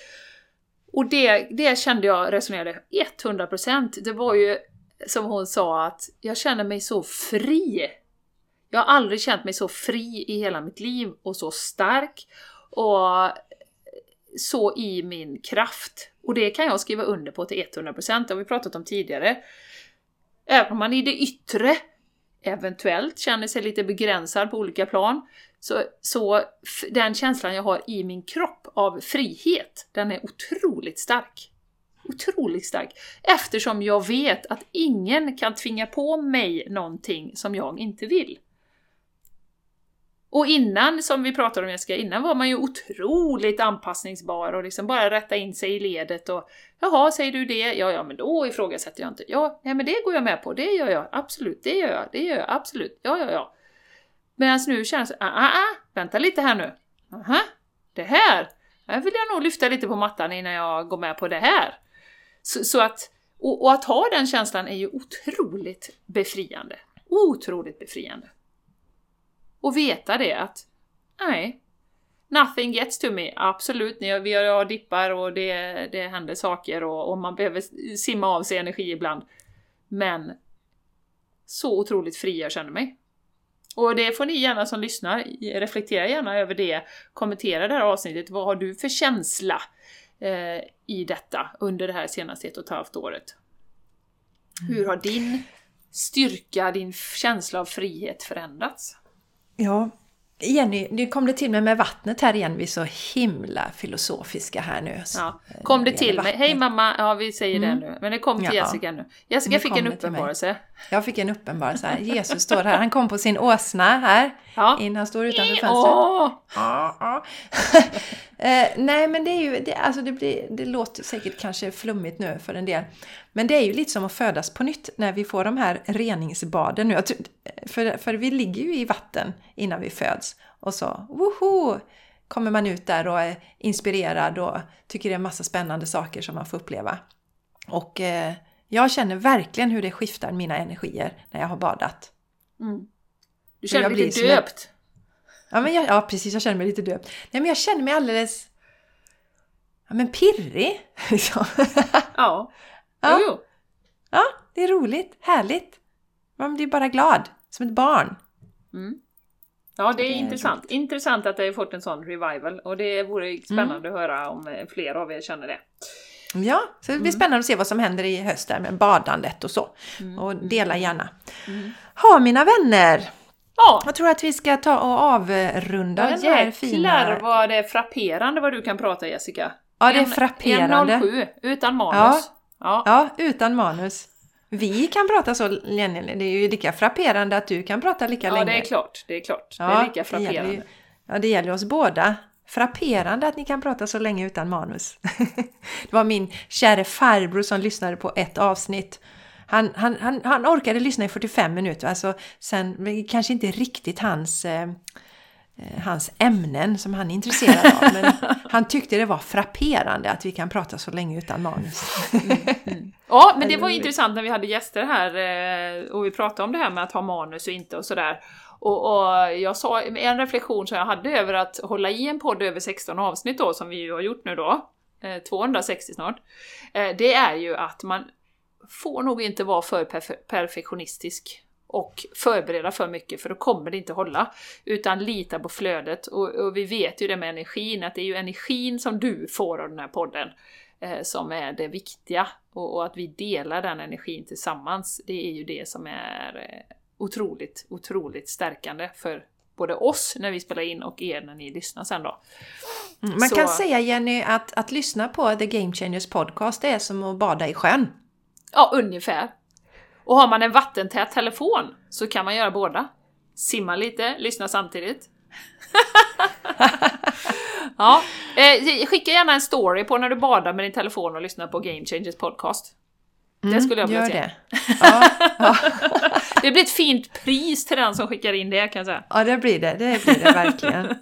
[SPEAKER 1] Och det, det kände jag resonerade 100%. Det var ju som hon sa att jag känner mig så fri. Jag har aldrig känt mig så fri i hela mitt liv och så stark och så i min kraft. Och det kan jag skriva under på till 100%, det har vi pratat om tidigare. Även om man i det yttre eventuellt känner sig lite begränsad på olika plan, så, så den känslan jag har i min kropp av frihet, den är otroligt stark. Otroligt stark. Eftersom jag vet att ingen kan tvinga på mig någonting som jag inte vill. Och innan, som vi pratade om Jessica, innan var man ju otroligt anpassningsbar och liksom bara rätta in sig i ledet och Jaha, säger du det? Ja, ja, men då ifrågasätter jag inte. Ja, nej, men det går jag med på. Det gör jag. Absolut, det gör jag. Det gör jag. Absolut. Ja, ja, ja. Medan nu känns det, ah, ah, ah, vänta lite här nu. Aha, det här, här vill jag nog lyfta lite på mattan innan jag går med på det här. Så, så att, och, och att ha den känslan är ju otroligt befriande. Otroligt befriande. Och veta det att, nej, Nothing gets to me. Absolut, ni- vi har dippar och det, det händer saker och, och man behöver simma av sig energi ibland. Men så otroligt fri jag känner mig. Och det får ni gärna som lyssnar, reflektera gärna över det, kommentera det här avsnittet. Vad har du för känsla eh, i detta under det här senaste ett och ett halvt året? Hur har din styrka, din känsla av frihet förändrats?
[SPEAKER 2] Ja, Jenny, nu kom det till mig med vattnet här igen. Vi är så himla filosofiska här nu.
[SPEAKER 1] Ja. Kom det till mig, hej mamma, ja vi säger det nu, men det kom till
[SPEAKER 2] Ja.
[SPEAKER 1] Jessica nu. Jessica
[SPEAKER 2] Nu
[SPEAKER 1] fick en uppenbarelse.
[SPEAKER 2] Jag fick en uppenbarelse här. Jesus står här. Han kom på sin åsna här.
[SPEAKER 1] Ja.
[SPEAKER 2] In, han står utanför fönstret.
[SPEAKER 1] Åh! [laughs]
[SPEAKER 2] Eh, nej, men det är ju, det, alltså det, blir, det låter säkert kanske flummigt nu för en del. Men det är ju lite som att födas på nytt när vi får de här reningsbaden nu. För, för vi ligger ju i vatten innan vi föds. Och så, woho! Kommer man ut där och är inspirerad och tycker det är en massa spännande saker som man får uppleva. Och eh, jag känner verkligen hur det skiftar mina energier när jag har badat.
[SPEAKER 1] Mm. Du känner dig lite döpt.
[SPEAKER 2] Ja, men jag, ja precis, jag känner mig lite döpt. Nej, men jag känner mig alldeles... Ja, men pirrig. [laughs] liksom.
[SPEAKER 1] Ja.
[SPEAKER 2] Ja.
[SPEAKER 1] Jo,
[SPEAKER 2] ja, det är roligt, härligt. Man blir bara glad, som ett barn.
[SPEAKER 1] Mm. Ja, det är
[SPEAKER 2] Det är
[SPEAKER 1] intressant. Intressant att det har fått en sån revival och det vore spännande att höra om eh, fler av er känner det.
[SPEAKER 2] Ja, så det blir spännande att se vad som händer i höst där med badandet och så. Och dela gärna. Ha mina vänner!
[SPEAKER 1] Ja,
[SPEAKER 2] Jag tror att vi ska ta och avrunda
[SPEAKER 1] ja
[SPEAKER 2] den här fina...
[SPEAKER 1] vad det är frapperande vad du kan prata Jessica.
[SPEAKER 2] Ja, det är frapperande.
[SPEAKER 1] 1.07 utan manus. Ja.
[SPEAKER 2] Ja, utan manus. Vi kan prata så länge. Det är ju lika frapperande att du kan prata lika
[SPEAKER 1] Ja,
[SPEAKER 2] länge.
[SPEAKER 1] det är klart. Det är klart. det
[SPEAKER 2] Ja,
[SPEAKER 1] är lika
[SPEAKER 2] det gäller
[SPEAKER 1] frapperande.
[SPEAKER 2] Ja, det gäller oss båda. Frapperande att ni kan prata så länge utan manus. [laughs] det var min käre farbror som lyssnade på ett avsnitt. Han, han, han, han orkade lyssna i 45 minuter, alltså sen kanske inte riktigt hans, eh, eh, hans ämnen som han är intresserad av. Men [laughs] han tyckte det var frapperande att vi kan prata så länge utan manus. [laughs]
[SPEAKER 1] Ja, men det var intressant när vi hade gäster här eh, och vi pratade om det här med att ha manus och inte och sådär. Och, och jag sa, en reflektion som jag hade över att hålla i en podd över 16 avsnitt då, som vi ju har gjort nu då, eh, 260 snart, eh, det är ju att man får nog inte vara för perfe- perfektionistisk och förbereda för mycket för då kommer det inte hålla. Utan lita på flödet och, och vi vet ju det med energin, att det är ju energin som du får av den här podden eh, som är det viktiga. Och, och att vi delar den energin tillsammans, det är ju det som är eh, otroligt, otroligt stärkande för både oss när vi spelar in och er när ni lyssnar sen då.
[SPEAKER 2] Mm, Man
[SPEAKER 1] Så-
[SPEAKER 2] kan säga Jenny att, att lyssna på The Game Changers podcast det är som att bada i sjön.
[SPEAKER 1] Ja, ungefär. Och har man en vattentät telefon så kan man göra båda. Simma lite, lyssna samtidigt. [laughs] ja, eh, skicka gärna en story på när du badar med din telefon och lyssnar på Game Changers podcast. det skulle jag vilja
[SPEAKER 2] Mm,
[SPEAKER 1] se.
[SPEAKER 2] det. [laughs] Ja, ja, [laughs]
[SPEAKER 1] Det blir ett fint pris till den som skickar in det kan jag säga.
[SPEAKER 2] ja, det blir det. Det blir det verkligen.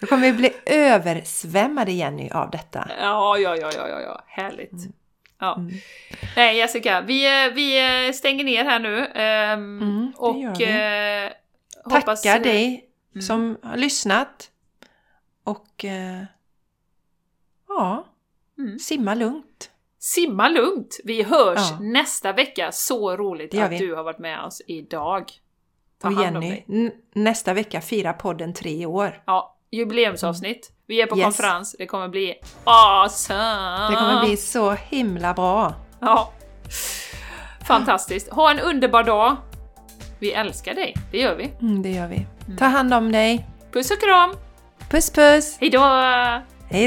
[SPEAKER 2] Då kommer vi bli översvämmade Jenny av detta.
[SPEAKER 1] Ja, ja, ja, ja, ja, ja. härligt.
[SPEAKER 2] Mm.
[SPEAKER 1] Ja. Nej Jessica, vi, vi stänger ner här nu. ehm,
[SPEAKER 2] Mm,
[SPEAKER 1] och eh, hoppas...
[SPEAKER 2] Tackar dig
[SPEAKER 1] Mm.
[SPEAKER 2] som har lyssnat. Och eh, ja,
[SPEAKER 1] Mm.
[SPEAKER 2] simma lugnt.
[SPEAKER 1] Simma lugnt! Vi hörs
[SPEAKER 2] Ja.
[SPEAKER 1] nästa vecka. Så roligt att
[SPEAKER 2] vi.
[SPEAKER 1] du har varit med oss idag. Ta
[SPEAKER 2] Och Jenny, nästa vecka firar podden tre år.
[SPEAKER 1] Ja, jubileumsavsnitt. Vi är på
[SPEAKER 2] Yes.
[SPEAKER 1] konferens. Det kommer bli awesome!
[SPEAKER 2] Det kommer bli så himla bra.
[SPEAKER 1] Ja. Fantastiskt. Ha en underbar dag. Vi älskar dig. Det gör vi.
[SPEAKER 2] Mm, det gör vi. Ta hand om dig.
[SPEAKER 1] Puss och kram!
[SPEAKER 2] Puss puss!
[SPEAKER 1] Hejdå!
[SPEAKER 2] Hej